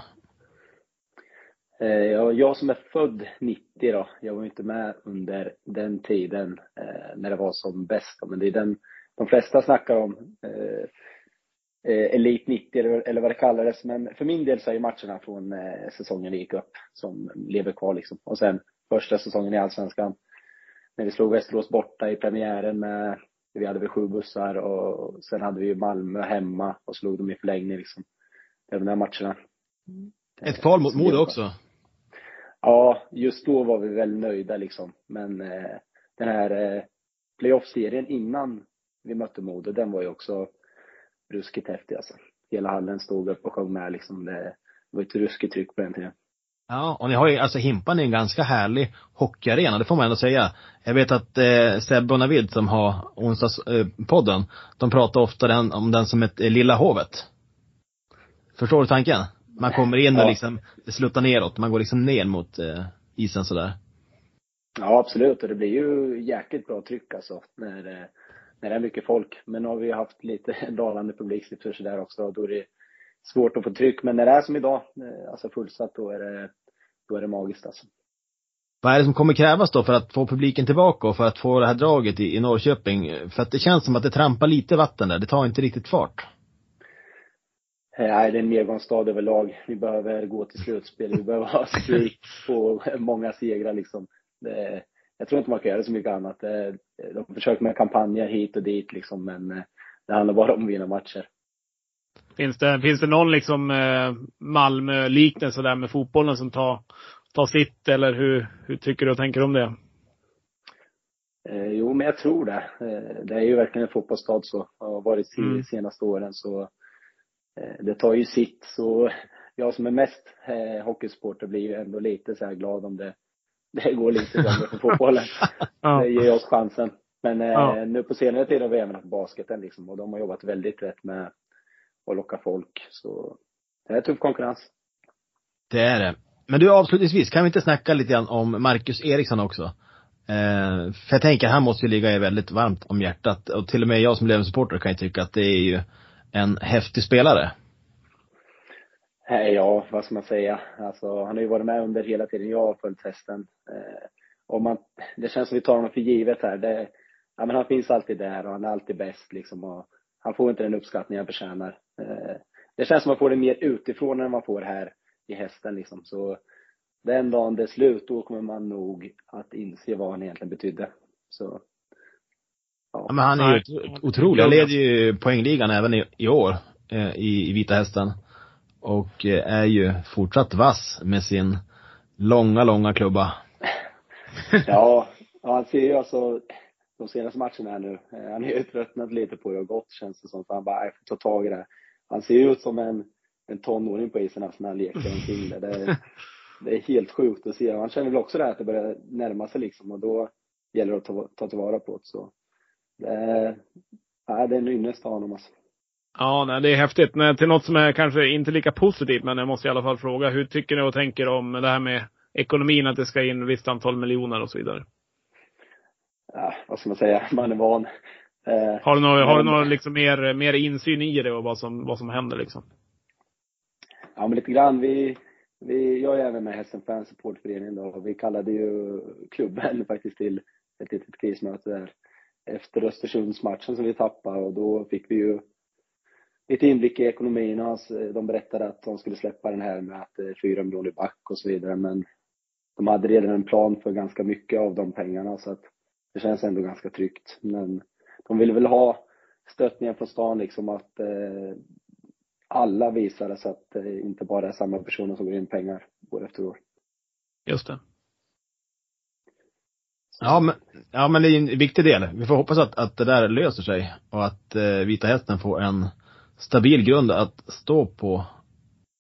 Eh, jag som är född 90 då, jag var inte med under den tiden eh, när det var som bäst. Men det är den de flesta snackar om. Eh, Elite 90 eller vad det kallades. Men för min del så är matcherna från säsongen vi gick upp som lever kvar liksom. Och sen första säsongen i Allsvenskan. När vi slog Västerås borta i premiären med, vi hade väl sju bussar och sen hade vi Malmö hemma och slog dem i förlängning liksom. Det är de där matcherna. Ett kval mot Modo också. Ja, just då var vi väl nöjda liksom. Men eh, den här eh, playoff-serien innan vi mötte Modo, den var ju också ruskigt häftig alltså. Hela hallen stod upp och sjöng med liksom. Det var ett ruskigt tryck på den tiden. Ja, och ni har ju, alltså Himpan är en ganska härlig hockeyarena, det får man ändå säga. Jag vet att eh, Sebbe och Navid som har onsdagspodden, eh, de pratar ofta den, om den som ett eh, Lilla Hovet. Förstår du tanken? Man kommer in och ja. liksom, det sluttar neråt. Man går liksom ner mot eh, isen sådär. Ja, absolut. Och det blir ju jäkligt bra tryck alltså. När, eh, när det är mycket folk. Men nu har vi haft lite dalande publiksiffror där också. Då är det svårt att få tryck. Men när det är som idag, eh, alltså fullsatt, då är det, då är det magiskt alltså. Vad är det som kommer krävas då för att få publiken tillbaka och för att få det här draget i, i Norrköping? För att det känns som att det trampar lite vatten där. Det tar inte riktigt fart. Eh, nej, det är en nedgångsstad överlag. Vi behöver gå till slutspel. Vi behöver ha streak på många segrar liksom. Det, jag tror inte man kan göra så mycket annat. Det, de försöker med kampanjer hit och dit liksom, men eh, det handlar bara om att vinna matcher. Finns det, finns det någon liksom eh, Malmö-liknelse där med fotbollen som tar, tar sitt, eller hur, hur tycker du och tänker om det? Eh, jo, men jag tror det. Eh, det är ju verkligen en fotbollsstad så, har varit de mm. senaste åren. Så Eh, det tar ju sitt. Så jag som är mest eh, hockeysupporter blir ju ändå lite så här glad om det, det går lite sämre för fotbollen. ja. Det ger oss chansen. Men eh, ja. nu på senare tid har vi även haft basketen liksom och de har jobbat väldigt rätt med att locka folk. Så det är tuff konkurrens. Det är det. Men du avslutningsvis, kan vi inte snacka lite grann om Marcus Eriksson också? Eh, för jag tänker, han måste ju ligga er väldigt varmt om hjärtat. Och till och med jag som Löven-supporter kan ju tycka att det är ju en häftig spelare? Eh, ja, vad ska man säga? Alltså, han har ju varit med under hela tiden jag har följt hästen. Eh, man, det känns som vi tar honom för givet här. Det, ja, men han finns alltid där och han är alltid bäst liksom. Och han får inte den uppskattning han förtjänar. Eh, det känns som att man får det mer utifrån än man får här i hästen liksom. Så den dagen det är slut, då kommer man nog att inse vad han egentligen betydde. Så Ja, men han är ju otrolig. Han leder ju poängligan även i, i år eh, i, i Vita Hästen. Och eh, är ju fortsatt vass med sin långa, långa klubba. ja, ja, han ser ju alltså de senaste matcherna här nu. Eh, han är ju tröttnat lite på det och gått känns det som. För han bara, jag får ta tag i det. Han ser ju ut som en, en tonåring på isen alltså, när han leker omkring det. Det är, det är helt sjukt att se. Han känner väl också det här att det börjar närma sig liksom och då gäller det att ta, ta tillvara på det. Så det, ja, det är en ynnest av honom alltså. Ja, nej, det är häftigt. Men till något som är kanske inte lika positivt, men jag måste i alla fall fråga. Hur tycker ni och tänker om det här med ekonomin, att det ska in ett visst antal miljoner och så vidare? Ja, vad ska man säga? Man är van. Eh, har du någon, har du någon liksom mer, mer insyn i det och vad som, vad som händer liksom? Ja, men lite grann. Vi, vi, jag är även med i Hästen Fans Supportföreningen då. Vi kallade ju klubben faktiskt till ett litet krismöte där efter Östersundsmatchen som vi tappade och då fick vi ju lite inblick i ekonomin och de berättade att de skulle släppa den här med att det är fyra miljoner back och så vidare men de hade redan en plan för ganska mycket av de pengarna så att det känns ändå ganska tryggt. Men de ville väl ha stöttningen från stan liksom att, eh, alla visar så att det inte bara är samma personer som går in pengar år efter år. Just det. Ja men, ja, men det är en viktig del. Vi får hoppas att, att det där löser sig och att eh, Vita Hästen får en stabil grund att stå på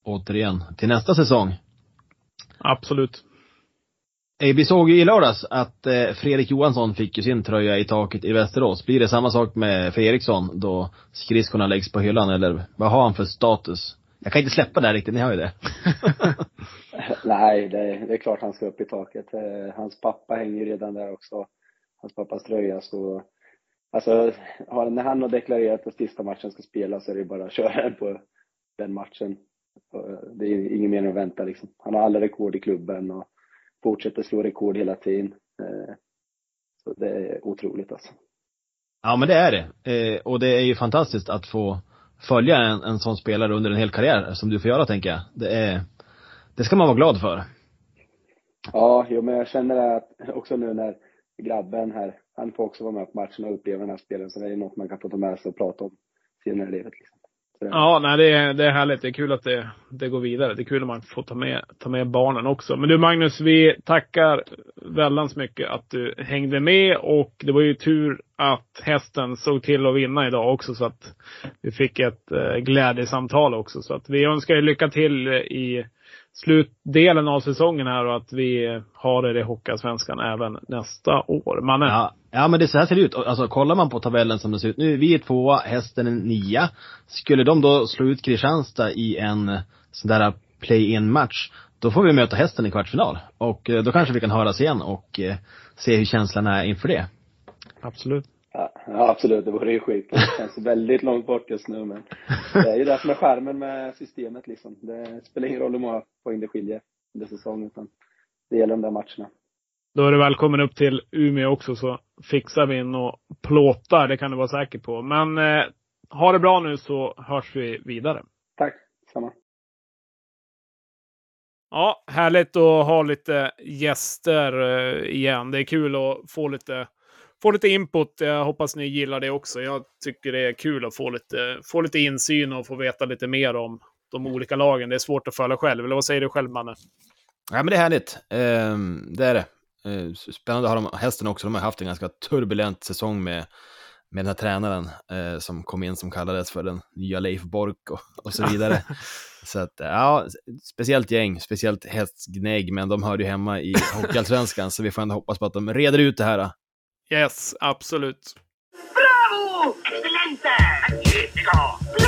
återigen till nästa säsong. Absolut. Eh, Vi såg ju i lördags att eh, Fredrik Johansson fick ju sin tröja i taket i Västerås. Blir det samma sak med för Eriksson då skridskorna läggs på hyllan eller vad har han för status? Jag kan inte släppa det här riktigt, ni har ju det. Nej, det, det är klart han ska upp i taket. Eh, Hans pappa hänger ju redan där också. Hans pappas tröja så Alltså, när han har deklarerat att sista matchen ska spelas så är det bara att köra på den matchen. Och Det är ingen mening att vänta liksom. Han har alla rekord i klubben och fortsätter slå rekord hela tiden. Eh, Så det är otroligt alltså. Ja men det är det. Eh, och det är ju fantastiskt att få följa en, en sån spelare under en hel karriär som du får göra tänker jag. Det är, det ska man vara glad för. Ja, jo, men jag känner att också nu när grabben här, han får också vara med på matchen och uppleva den här spelen, så det är något man kan få ta med sig och prata om senare i livet. Liksom. Det- Ja, nej, det är, det är härligt. Det är kul att det, det går vidare. Det är kul att man får ta med, ta med barnen också. Men du Magnus, vi tackar väldans mycket att du hängde med och det var ju tur att hästen såg till att vinna idag också så att vi fick ett eh, glädjesamtal också. Så att vi önskar er lycka till i slutdelen av säsongen här och att vi har er i Hockeyallsvenskan även nästa år. Manne? Ja, ja men det så här ser det ut. Alltså kollar man på tabellen som det ser ut nu, vi är tvåa, hästen är nia. Skulle de då slå ut Kristianstad i en sån där play-in match, då får vi möta hästen i kvartsfinal. Och eh, då kanske vi kan höras igen och eh, se hur känslan är inför det. Absolut. Ja, ja, absolut. Det vore ju skit. Det känns väldigt långt bort just nu, men det är ju det som är skärmen med systemet liksom. Det spelar ingen roll hur många poäng det skiljer under säsongen, utan det gäller de där matcherna. Då är du välkommen upp till Umeå också så fixar vi in och plåtar. Det kan du vara säker på. Men eh, ha det bra nu så hörs vi vidare. Tack, samma. Ja, härligt att ha lite gäster eh, igen. Det är kul att få lite, få lite input. Jag hoppas ni gillar det också. Jag tycker det är kul att få lite, få lite insyn och få veta lite mer om de olika lagen. Det är svårt att följa själv. Eller vad säger du själv, Manne? Ja men det är härligt. Ehm, det är det. Ehm, spännande att ha de, hästen också. De har haft en ganska turbulent säsong med, med den här tränaren eh, som kom in som kallades för den nya Leif Bork och, och så vidare. så att, ja, speciellt gäng, speciellt hästgnägg, men de hör ju hemma i Hockeyallsvenskan, så vi får ändå hoppas på att de reder ut det här. Yes, absolut. Bravo! Excellente! Magnifico!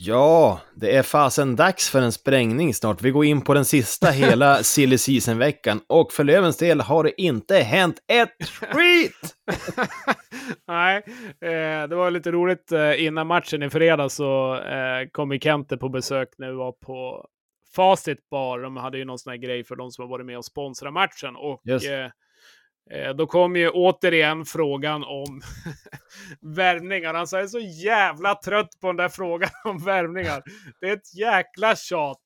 Ja, det är fasen dags för en sprängning snart. Vi går in på den sista hela silly season-veckan och för Lövens del har det inte hänt ett skit! Nej, eh, det var lite roligt. Eh, innan matchen i fredags så eh, kom ju Kente på besök när vi var på Facit Bar. De hade ju någon sån här grej för de som har varit med och sponsrat matchen. Och eh, eh, Eh, då kom ju återigen frågan om värvningar. Han sa är så jävla trött på den där frågan om värvningar. Det är ett jäkla tjat.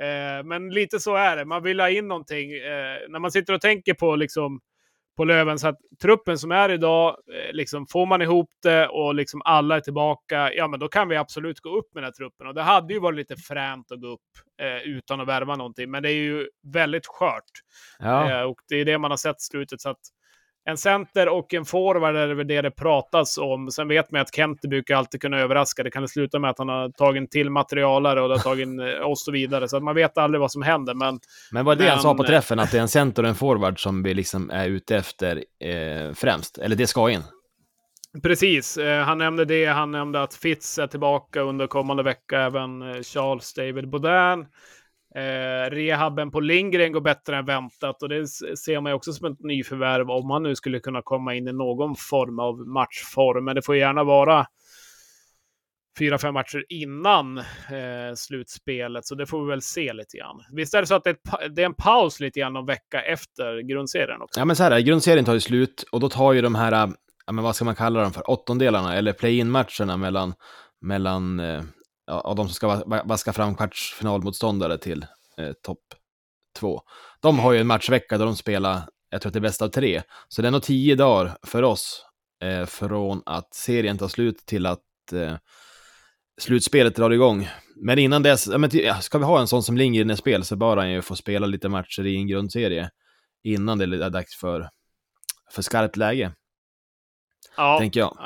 Eh, men lite så är det. Man vill ha in någonting. Eh, när man sitter och tänker på liksom på Löven. Så att truppen som är idag, eh, liksom, får man ihop det och liksom alla är tillbaka, ja men då kan vi absolut gå upp med den här truppen. Och det hade ju varit lite fränt att gå upp eh, utan att värva någonting, men det är ju väldigt skört. Ja. Eh, och det är det man har sett slutet. Så att en center och en forward är väl det det pratas om. Sen vet man att Kente brukar alltid kunna överraska. Det kan sluta med att han har tagit till materialare och det har tagit eh, och så vidare. Så man vet aldrig vad som händer. Men Men vad det han sa på Men- träffen, att det är en center och en forward som vi liksom är ute efter eh, främst? Eller det ska in? Precis, eh, han nämnde det. Han nämnde att Fitz är tillbaka under kommande vecka, även eh, Charles David Baudin. Eh, rehaben på Lindgren går bättre än väntat och det ser man ju också som ett nyförvärv om han nu skulle kunna komma in i någon form av matchform. Men det får gärna vara fyra, fem matcher innan eh, slutspelet, så det får vi väl se lite grann. Visst är det så att det är, ett det är en paus lite grann någon vecka efter grundserien också? Ja men så här, grundserien tar ju slut och då tar ju de här ja men vad ska man kalla dem för, åttondelarna eller play-in-matcherna mellan, mellan eh, ja, de som ska va- va- vaska fram kvartsfinalmotståndare till eh, topp två. De har ju en matchvecka där de spelar, jag tror att det är bäst av tre. Så det är nog tio dagar för oss eh, från att serien tar slut till att eh, slutspelet drar igång. Men innan dess, ja, men, ja, ska vi ha en sån som Lindgren i spel så bör han ju få spela lite matcher i en grundserie innan det är dags för, för skarpt läge, Ja, tänker jag.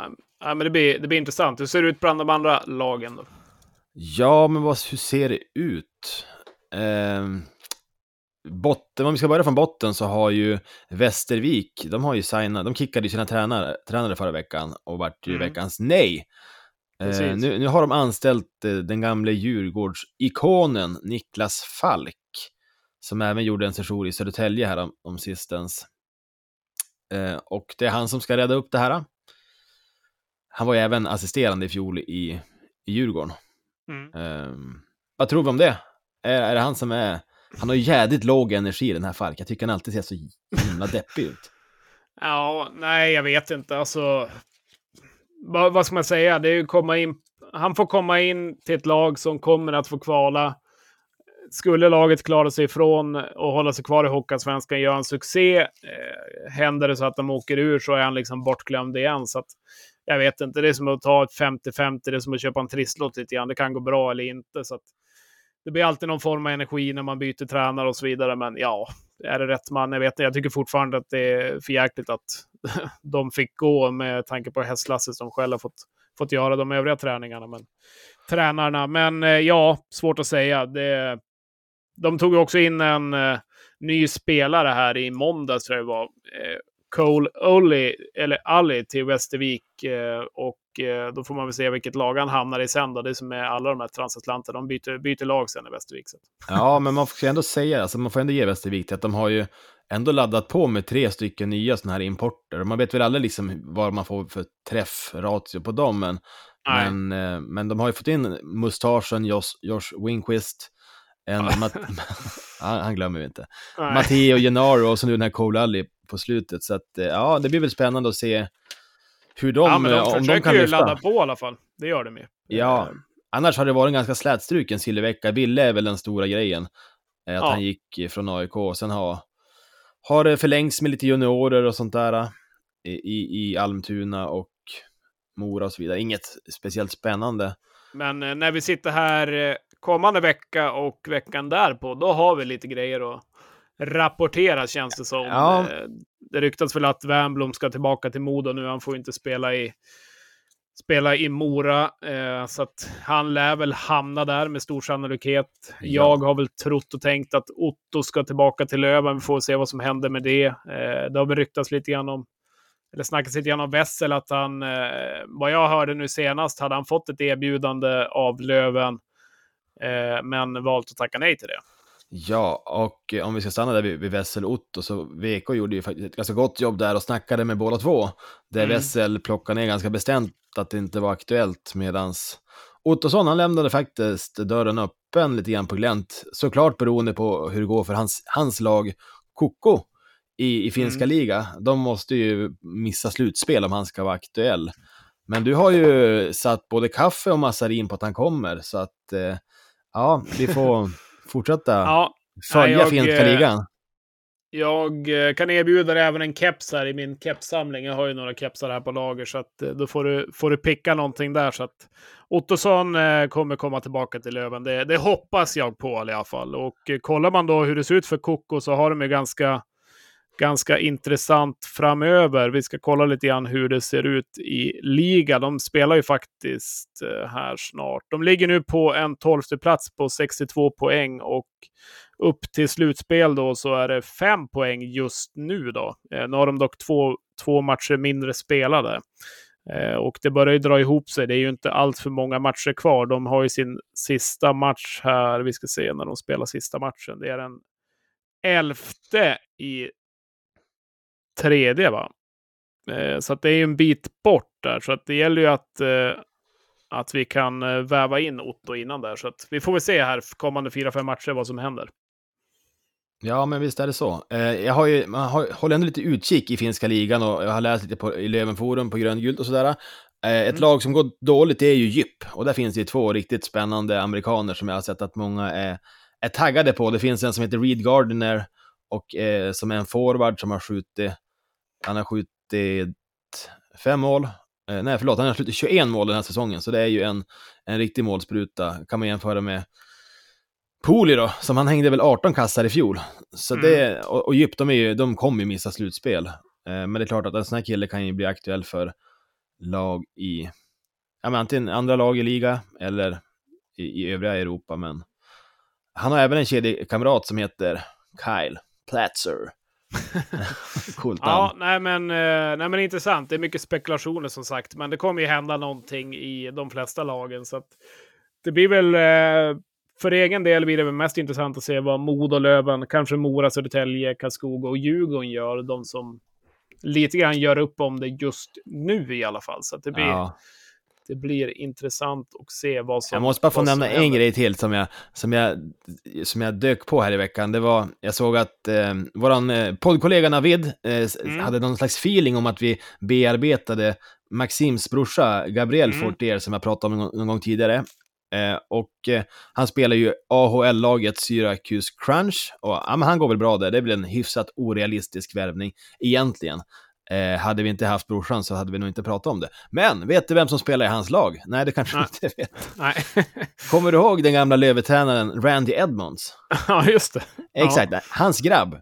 ja men det blir, det blir intressant. Hur ser det ut bland de andra lagen då? Ja, men vad, hur ser det ut? Ehm, botten, om vi ska börja från botten så har ju Västervik, de har ju signat, de kickade ju sina tränare, tränare förra veckan och vart ju Mm. veckans nej. Eh, nu, nu har de anställt eh, den gamle Djurgårdsikonen Niklas Falk, som även gjorde en session i Södertälje här om, om sistens. Eh, och det är han som ska rädda upp det här. Han var ju även assisterande i fjol i, i Djurgården. Mm. Ehm, vad tror vi om det? Är, är det han som är... Han har ju jädrigt låg energi den här Falk. Jag tycker han alltid ser så himla deppig ut. Ja, nej, jag vet inte. Alltså, vad, vad ska man säga? Det är komma in. Han får komma in till ett lag som kommer att få kvala. Skulle laget klara sig ifrån och hålla sig kvar i Hockeyallsvenskan, göra en succé. Eh, händer det så att de åker ur så är han liksom bortglömd igen. Så att, jag vet inte, det är som att ta ett 50-50, det är som att köpa en trisslott lite grann. Det kan gå bra eller inte. Så att, det blir alltid någon form av energi när man byter tränare och så vidare. Men ja, är det rätt man? Jag vet inte. Jag tycker fortfarande att det är för jäkligt att de fick gå med tanke på hästlasset som själv har fått, fått göra de övriga träningarna. Men, tränarna. Men eh, ja, svårt att säga. Det, de tog ju också in en eh, ny spelare här i måndags, tror jag det var. Eh, Cole Olli, eller Ali till Västervik. Eh, och eh, då får man väl se vilket lag han hamnar i sen. Då. Det är som med alla de här transatlanterna. De byter, byter lag sen i Västervik. Så. Ja, men man får ändå säga, alltså man får ändå ge Västervik till att de har ju ändå laddat på med tre stycken nya sådana här importer. Man vet väl aldrig liksom vad man får för träff, ratio på dem, men, Nej. men, eh, men de har ju fått in mustaschen Josh, Josh Winquist, en, han, han glömmer vi inte. Nej. Matteo Gennaro och så nu den här Cole Alli på slutet. Så att, eh, ja, det blir väl spännande att se hur de, ja, men eh, de om de kan ju lyfta. ladda på i alla fall. Det gör de ju. Ja, Eh, annars har det varit en ganska slätstruken Sillevecka. Ville är väl den stora grejen. eh, Att Ja. han gick eh, från AIK och sen har, har det förlängts med lite juniorer och sånt där eh, i, i, Almtuna och Mora och så vidare. Inget speciellt spännande. Men eh, när vi sitter här eh, kommande vecka och veckan därpå, då har vi lite grejer att rapportera känns det som. Ja. Eh, Det ryktas väl att Wernbloom ska tillbaka till Modo nu. Han får inte spela i, spela i Mora. Eh, så att han lär väl hamna där med stor sannolikhet. Ja. Jag har väl trott och tänkt att Otto ska tillbaka till Löven. Vi får se vad som händer med det. Eh, det har väl ryktats lite grann om eller snackats lite grann om Wessel, att han, vad jag hörde nu senast, hade han fått ett erbjudande av Löven, men valt att tacka nej till det. Ja, och eh, om vi ska stanna där vid, vid Wessel och Otto, så VK gjorde ju faktiskt ett ganska gott jobb där och snackade med båda två. Där Mm. Wessel plockade ner ganska bestämt att det inte var aktuellt, medans Ottosson, han lämnade faktiskt dörren öppen lite grann på glänt. Såklart beroende på hur det går för hans, hans lag Koko i, i finska Mm. liga. De måste ju missa slutspel om han ska vara aktuell. Men du har ju satt både kaffe och massarin på att han kommer, så att eh, ja, vi får fortsätta Ja, följa finska eh, ligan. jag eh, kan erbjuda dig även en keps här i min kepssamling. Jag har ju några kepsar här på lager, så att eh, då får du, får du picka någonting där. Så att Ottosson kommer komma tillbaka till Löven. Det, det hoppas jag på i alla fall. Och kollar man då hur det ser ut för Koko så har de ju ganska ganska intressant framöver. Vi ska kolla lite grann hur det ser ut i liga. De spelar ju faktiskt eh, här snart. De ligger nu på en tolfte plats på 62 poäng och upp till slutspel då så är det fem poäng just nu då. Eh, nu har de dock två, två matcher mindre spelade. Eh, och det börjar ju dra ihop sig. Det är ju inte allt för många matcher kvar. De har ju sin sista match här. Vi ska se när de spelar sista matchen. Det är den elfte i tredje, va? Eh, så att det är ju en bit bort där. Så att det gäller ju att, eh, att vi kan eh, väva in Otto innan där. Så att vi får väl se här kommande fyra, fem matcher vad som händer. Ja, men visst är det så. Eh, jag har ju, man har, håller ändå lite utkik i finska ligan och jag har läst lite på, i Lövenforum på gröngult och sådär. Eh, ett Mm. lag som går dåligt är ju Djup och där finns det ju två riktigt spännande amerikaner som jag har sett att många är, är taggade på. Det finns en som heter Reed Gardner och eh, som är en forward som har skjutit, han har skjutit fem mål. Eh, nej, förlåt, han har skjutit 21 mål den här säsongen, så det är ju en, en riktig målspruta. Kan man jämföra med Poli då, som han hängde väl 18 kassar i fjol. Så Mm. det, och, och Djup, de, är ju, de kommer ju missa slutspel. Eh, men det är klart att en sån här kille kan ju bli aktuell för lag i, ja men antingen andra lag i liga eller i, i övriga Europa, men han har även en kedjekamrat som heter Kyle Platzer. Coolt namn. Ja, nej men, eh, nej men intressant. Det är mycket spekulationer som sagt, men det kommer ju hända någonting i de flesta lagen. Så det blir väl, eh, för egen del blir det väl mest intressant att se vad Modo, Löven, kanske Mora, Södertälje, Karlskoga och Djurgården gör. De som lite grann gör upp om det just nu i alla fall. Så det blir, Ja. Det blir intressant att se vad som Jag måste bara få nämna en grej till som jag, som, jag, som jag dök på här i veckan. Det var, jag såg att eh, våran eh, poddkollega Navid eh, Mm. hade någon slags feeling om att vi bearbetade Maxims brorsa Gabriel Mm. Fortier som jag pratade om någon, någon gång tidigare. Eh, och eh, han spelar ju AHL-laget Syracuse Crunch och ja, han går väl bra där. Det väl en hyfsat orealistisk värvning egentligen. Eh, hade vi inte haft brorsan så hade vi nog inte pratat om det. Men vet du vem som spelar i hans lag? Nej, det kanske du inte vet. Nej, Kommer du ihåg den gamla Lövetränaren Randy Edmonds? ja just det. Ja. Exakt, hans grabb.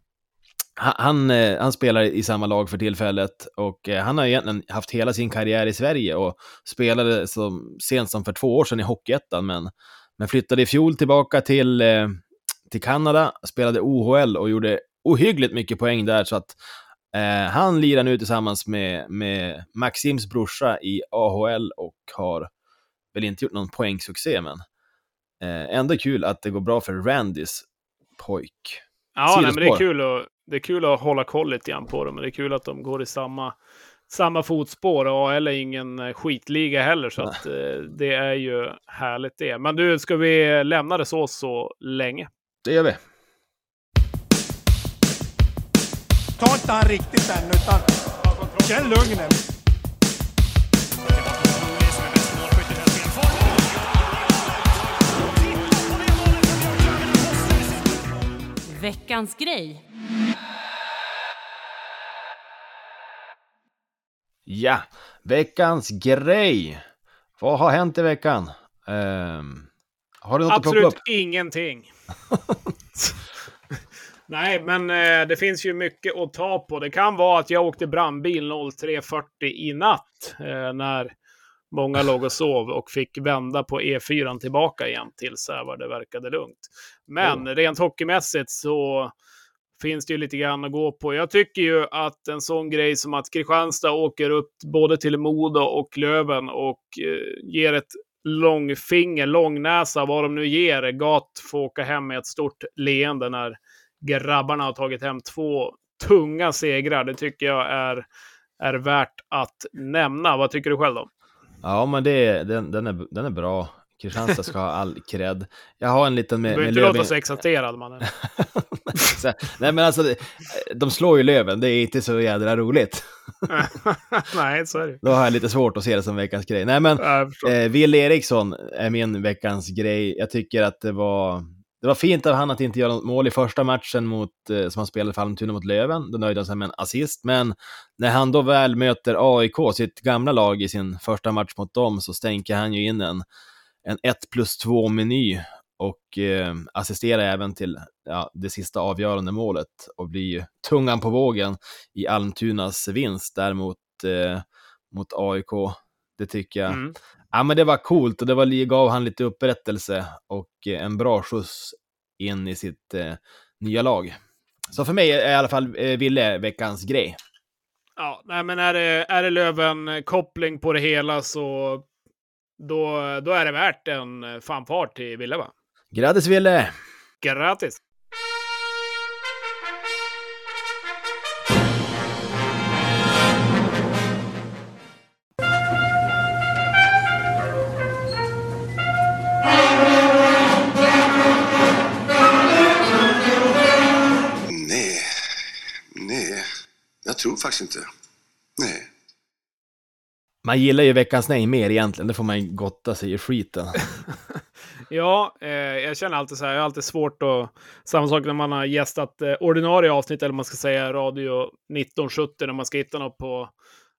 Han, han, eh, han spelar i samma lag för tillfället och eh, han har egentligen haft hela sin karriär i Sverige och spelade som, sent som för två år sedan i Hockeyettan, men, men flyttade i fjol tillbaka till, eh, till Kanada, spelade OHL och gjorde ohyggligt mycket poäng där, så att eh, han lirar nu tillsammans med, med Maxims brorsa i AHL och har väl inte gjort någon poängsuccé, men eh, ändå kul att det går bra för Randys pojk. Ja, nej, men det är, kul att, det är kul att hålla koll lite grann på dem. Men det är kul att de går i samma, samma fotspår. AL är ingen eh, skitliga heller, så att, eh, det är ju härligt det. Men du, ska vi lämna det så så länge? Det gör vi. Ta inte han riktigt än, utan känn lugnet. Veckans grej. Ja, veckans grej. Vad har hänt i veckan? Ehm, har du något att plocka Absolut upp? ingenting. Nej, men eh, det finns ju mycket att ta på. Det kan vara att jag åkte brandbil 03.40 i natt eh, när många låg och sov och fick vända på E4 tillbaka igen till Sävar. Det verkade lugnt. Men rent hockeymässigt så finns det ju lite grann att gå på. Jag tycker ju att en sån grej som att Kristianstad åker upp både till Modo och Löven och eh, ger ett långfinger, långnäsa, vad de nu ger. Gat får åka hem med ett stort leende när grabbarna har tagit hem två tunga segrar. Det tycker jag är, är värt att nämna. Vad tycker du själv då? Ja, men det, den, den, är, den är bra. Kristianstad ska ha all cred. Jag har en liten Du med, behöver med inte låta så exalterad, mannen. Nej, men alltså, de slår ju Löven. Det är inte så jädra roligt. Nej, så är det. Då har jag lite svårt att se det som veckans grej. Nej, men. Eh, Wille Eriksson är min veckans grej. Jag tycker att det var, det var fint av han att inte göra något mål i första matchen mot, eh, som han spelade för Almtuna mot Löven. Då nöjde han sig med en assist. Men när han då väl möter AIK, sitt gamla lag, i sin första match mot dem, så stänker han ju in en, en 1 plus 2-meny och eh, assisterar även till ja, det sista avgörande målet och blir ju tungan på vågen i Almtunas vinst däremot eh, mot AIK. Det tycker jag. Mm. Ja, men det var coolt och det var, gav han lite upprättelse och eh, en bra skjuts in i sitt eh, nya lag. Så för mig är i alla fall eh, Ville veckans grej. Ja, nej, men är det, är det Löven-koppling på det hela så då, då är det värt en eh, fanfart till Ville, va? Grattis Ville! Grattis! Jag tror faktiskt inte. Nej. Man gillar ju veckans nej mer egentligen, det får man ju gotta sig i skiten. Ja, eh, jag känner alltid så här, jag har alltid svårt att... Samma sak när man har gästat eh, ordinarie avsnitt, eller man ska säga radio 1970, när man ska hitta något på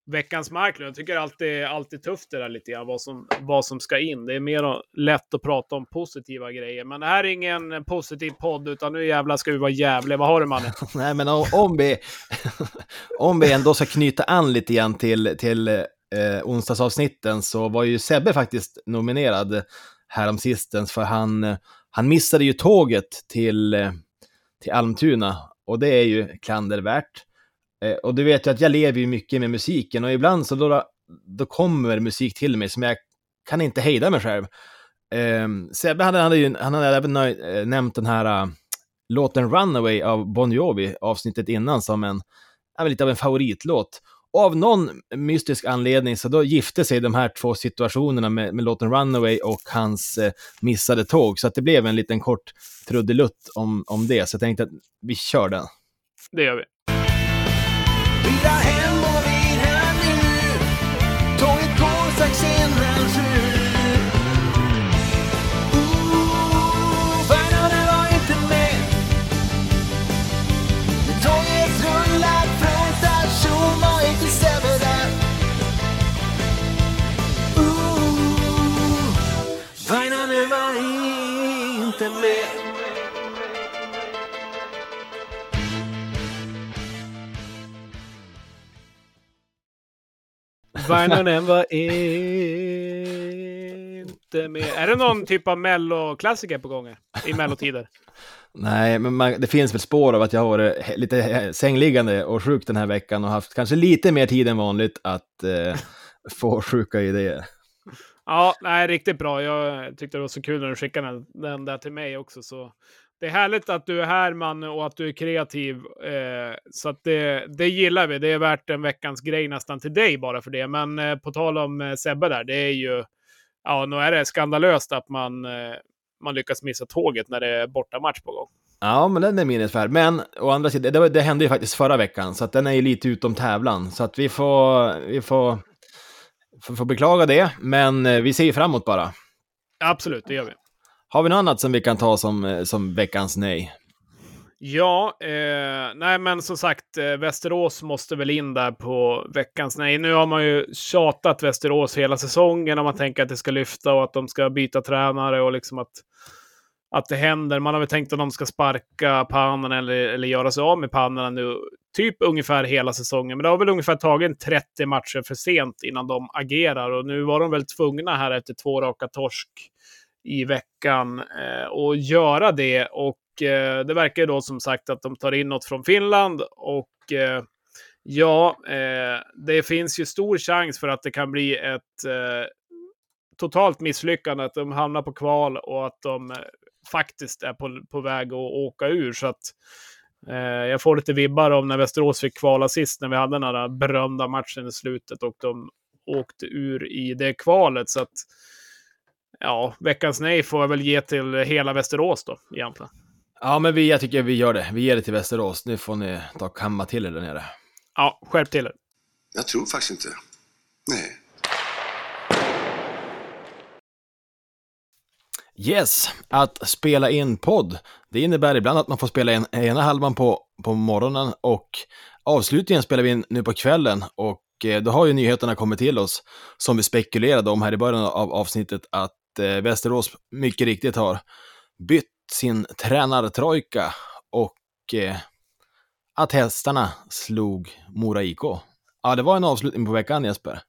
veckans marknad. Jag tycker det alltid är alltid tufft det där lite grann, vad som, vad som ska in. Det är mer lätt att prata om positiva grejer. Men det här är ingen positiv podd, utan nu jävlar ska vi vara jävliga. Vad har du mannen? Nej, men om, vi, om vi ändå ska knyta an lite grann till, till eh, onsdagsavsnitten så var ju Sebbe faktiskt nominerad häromsistens för han, han missade ju tåget till, eh, till Almtuna och det är ju klandervärt. Eh, och du vet ju att jag lever ju mycket med musiken och ibland så då, då kommer musik till mig som jag kan inte hejda mig själv. Ehm, Sebbe hade, hade ju, han hade även nöj, eh, nämnt den här uh, låten Runaway av Bon Jovi, avsnittet innan, som en, lite av en favoritlåt. Och av någon mystisk anledning så då gifte sig de här två situationerna med, med låten Runaway och hans eh, missade tåg. Så att det blev en liten kort trudelutt om, om det. Så jag tänkte att vi kör den. Det gör vi. Vrida hem och Vainanen var inte med. Är det någon typ av melloklassiker på gång i mellotider? Nej, men man, det finns väl spår av att jag har varit lite sängliggande och sjuk den här veckan och haft kanske lite mer tid än vanligt att eh, få sjuka idéer. Ja, nej, riktigt bra. Jag tyckte det var så kul när du skickade den, den där till mig också. Så det är härligt att du är här, man, och att du är kreativ. Eh, så att det, det gillar vi. Det är värt en veckans grej nästan till dig bara för det. Men eh, på tal om eh, Sebbe där, det är ju... Ja, nu är det skandalöst att man, eh, man lyckas missa tåget när det är bortamatch på gång. Ja, men den är minnesvärd. Men å andra sidan, det, det hände ju faktiskt förra veckan, så att den är ju lite utom tävlan. Så att vi får, vi får, får, får beklaga det, men eh, vi ser ju framåt bara. Absolut, det gör vi. Har vi något annat som vi kan ta som, eh, som veckans nej? Ja, eh, nej men som sagt, eh, Västerås måste väl in där på veckans nej. Nu har man ju tjatat Västerås hela säsongen om man tänker att det ska lyfta och att de ska byta tränare och liksom att, att det händer. Man har väl tänkt att de ska sparka pannorna eller, eller göra sig av med pannorna nu, typ ungefär hela säsongen. Men det har väl ungefär tagit 30 matcher för sent innan de agerar och nu var de väl tvungna här efter två raka torsk i veckan eh, och göra det. Och eh, det verkar ju då som sagt att de tar in något från Finland och eh, ja, eh, det finns ju stor chans för att det kan bli ett eh, totalt misslyckande, att de hamnar på kval och att de eh, faktiskt är på, på väg att åka ur. Så att eh, jag får lite vibbar om när Västerås fick kvala sist, när vi hade den där berömda matchen i slutet och de åkte ur i det kvalet. Så att ja, veckans nej får jag väl ge till hela Västerås då, egentligen. Ja, men vi, jag tycker vi gör det. Vi ger det till Västerås. Nu får ni ta och kamma till er där nere. Ja, skärp till er. Jag tror faktiskt inte. Nej. Yes, att spela in podd. Det innebär ibland att man får spela in ena halvan på, på morgonen och avslutningen spelar vi in nu på kvällen och eh, då har ju nyheterna kommit till oss som vi spekulerade om här i början av avsnittet att eh, Västerås mycket riktigt har bytt sin tränartrojka och eh, att hästarna slog Mora IK. Ja, det var en avslutning på veckan Jesper.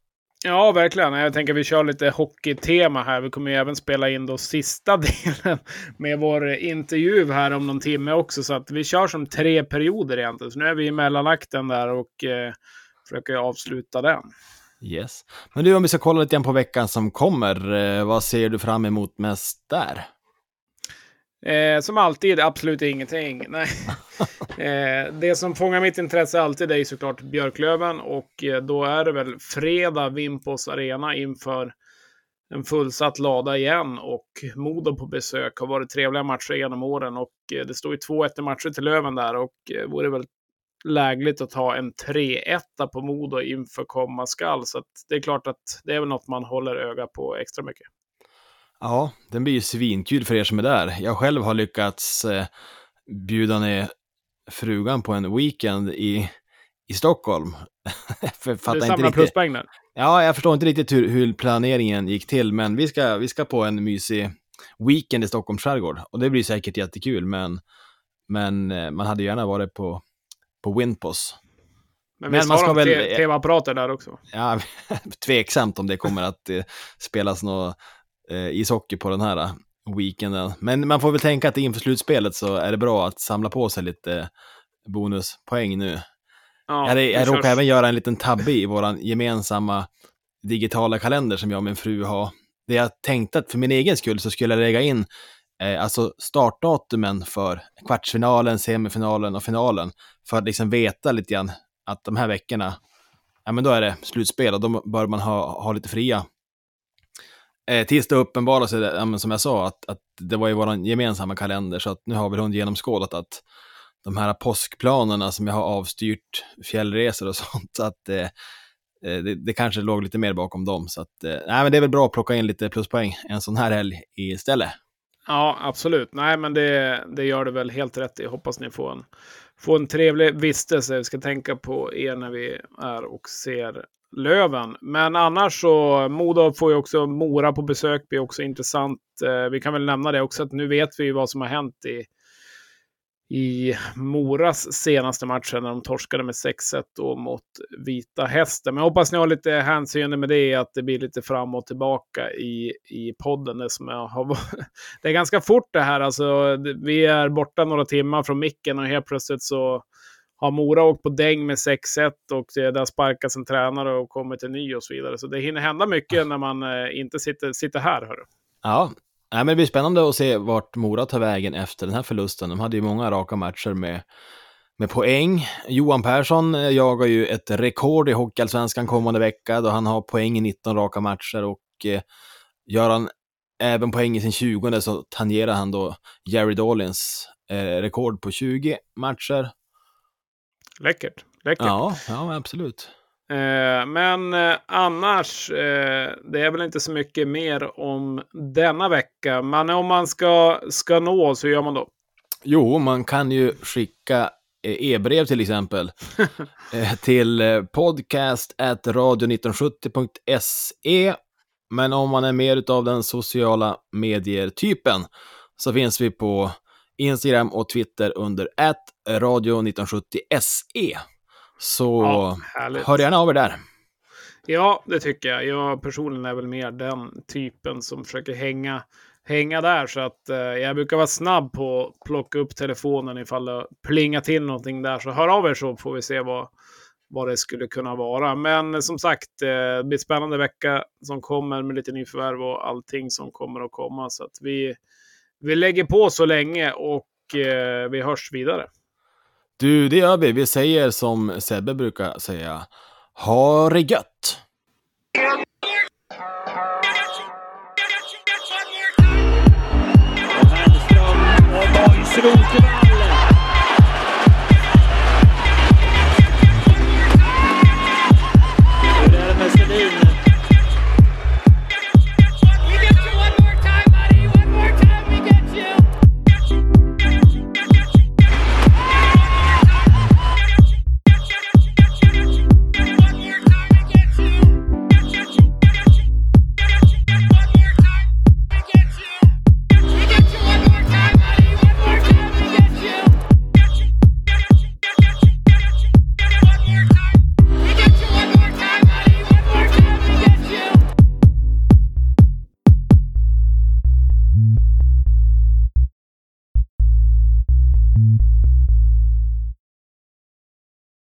Ja, verkligen. Jag tänker vi kör lite hockeytema här. Vi kommer ju även spela in då sista delen med vår eh, intervju här om någon timme också. Så att vi kör som tre perioder egentligen. Så nu är vi i mellanakten där och eh, försöker avsluta den. Yes. Men du, om vi ska kolla lite grann på veckan som kommer, eh, vad ser du fram emot mest där? Eh, som alltid, absolut ingenting. Nej. eh, det som fångar mitt intresse alltid är ju såklart Björklöven och eh, då är det väl fredag Vimpos Arena inför en fullsatt lada igen och Modo på besök. Har varit trevliga matcher genom åren och eh, det står ju 2-1 i matcher till Löven där och vore väl lägligt att ta en 3-1 på Modo inför komma skall. Så att det är klart att det är väl något man håller öga på extra mycket. Ja, den blir ju svinkul för er som är där. Jag själv har lyckats eh, bjuda ner frugan på en weekend i, i Stockholm. för Du fattar inte samlar pluspoäng där. Ja, jag förstår inte riktigt hur, hur planeringen gick till, men vi ska, vi ska på en mysig weekend i Stockholms skärgård. Och det blir säkert jättekul, men, men eh, man hade gärna varit på, på Winpos. Men, Men man ska väl- te- tv-apparater där också? Ja, tveksamt om det kommer att eh, spelas något eh, ishockey på den här eh, weekenden. Men man får väl tänka att inför slutspelet så är det bra att samla på sig lite bonuspoäng nu. Ja, jag jag råkade även göra en liten tabbe i vår gemensamma digitala kalender som jag och min fru har. Det jag tänkte att för min egen skull så skulle jag lägga in eh, alltså startdatumen för kvartsfinalen, semifinalen och finalen. För att liksom veta lite grann att de här veckorna, ja men då är det slutspel och då bör man ha, ha lite fria. Eh, tills det uppenbarar sig, ja, som jag sa, att, att det var i vår gemensamma kalender, så att nu har väl hon genomskådat att de här påskplanerna som jag har avstyrt, fjällresor och sånt, så att eh, eh, det, det kanske låg lite mer bakom dem. Så att, eh, nej, men det är väl bra att plocka in lite pluspoäng en sån här helg istället. Ja, absolut. Nej, men det, det gör det väl helt rätt i. Hoppas ni får en, får en trevlig vistelse. Vi ska tänka på er när vi är och ser Löven. Men annars så, Modo får ju också Mora på besök. Det blir också intressant. Eh, vi kan väl nämna det också att nu vet vi ju vad som har hänt i, i Moras senaste matchen när de torskade med 6-1 då mot Vita Hästen. Men jag hoppas ni har lite hänsyn med det, att det blir lite fram och tillbaka i, i podden. Det, som jag har, det är ganska fort det här. Alltså, vi är borta några timmar från micken och helt plötsligt så har Mora åkt på däng med 6-1 och det där sparkas en tränare och kommer till ny och så vidare. Så det hinner hända mycket när man eh, inte sitter, sitter här. Hörru. Ja, nej, men det blir spännande att se vart Mora tar vägen efter den här förlusten. De hade ju många raka matcher med, med poäng. Johan Persson eh, jagar ju ett rekord i Hockeyallsvenskan kommande vecka då han har poäng i 19 raka matcher och eh, gör han även poäng i sin 20 så tangerar han då Jerry Dolins eh, rekord på 20 matcher. Läckert. Läckert. Ja, ja absolut. Eh, men eh, annars, eh, det är väl inte så mycket mer om denna vecka. Men om man ska, ska nå oss, hur gör man då? Jo, man kan ju skicka e-brev till exempel till podcast radio1970.se. Men om man är mer av den sociala medier-typen så finns vi på Instagram och Twitter under radio1970se. Så Ja, härligt. hör gärna av er där. Ja, det tycker jag. Jag personligen är väl mer den typen som försöker hänga, hänga där. Så att eh, jag brukar vara snabb på att plocka upp telefonen ifall det plingar till någonting där. Så hör av er så får vi se vad, vad det skulle kunna vara. Men som sagt, eh, det blir spännande vecka som kommer med lite nyförvärv och allting som kommer att komma. Så att vi, vi lägger på så länge och eh, vi hörs vidare. Du, det gör vi. Vi säger som Sebbe brukar säga. Ha det gött! Hellström.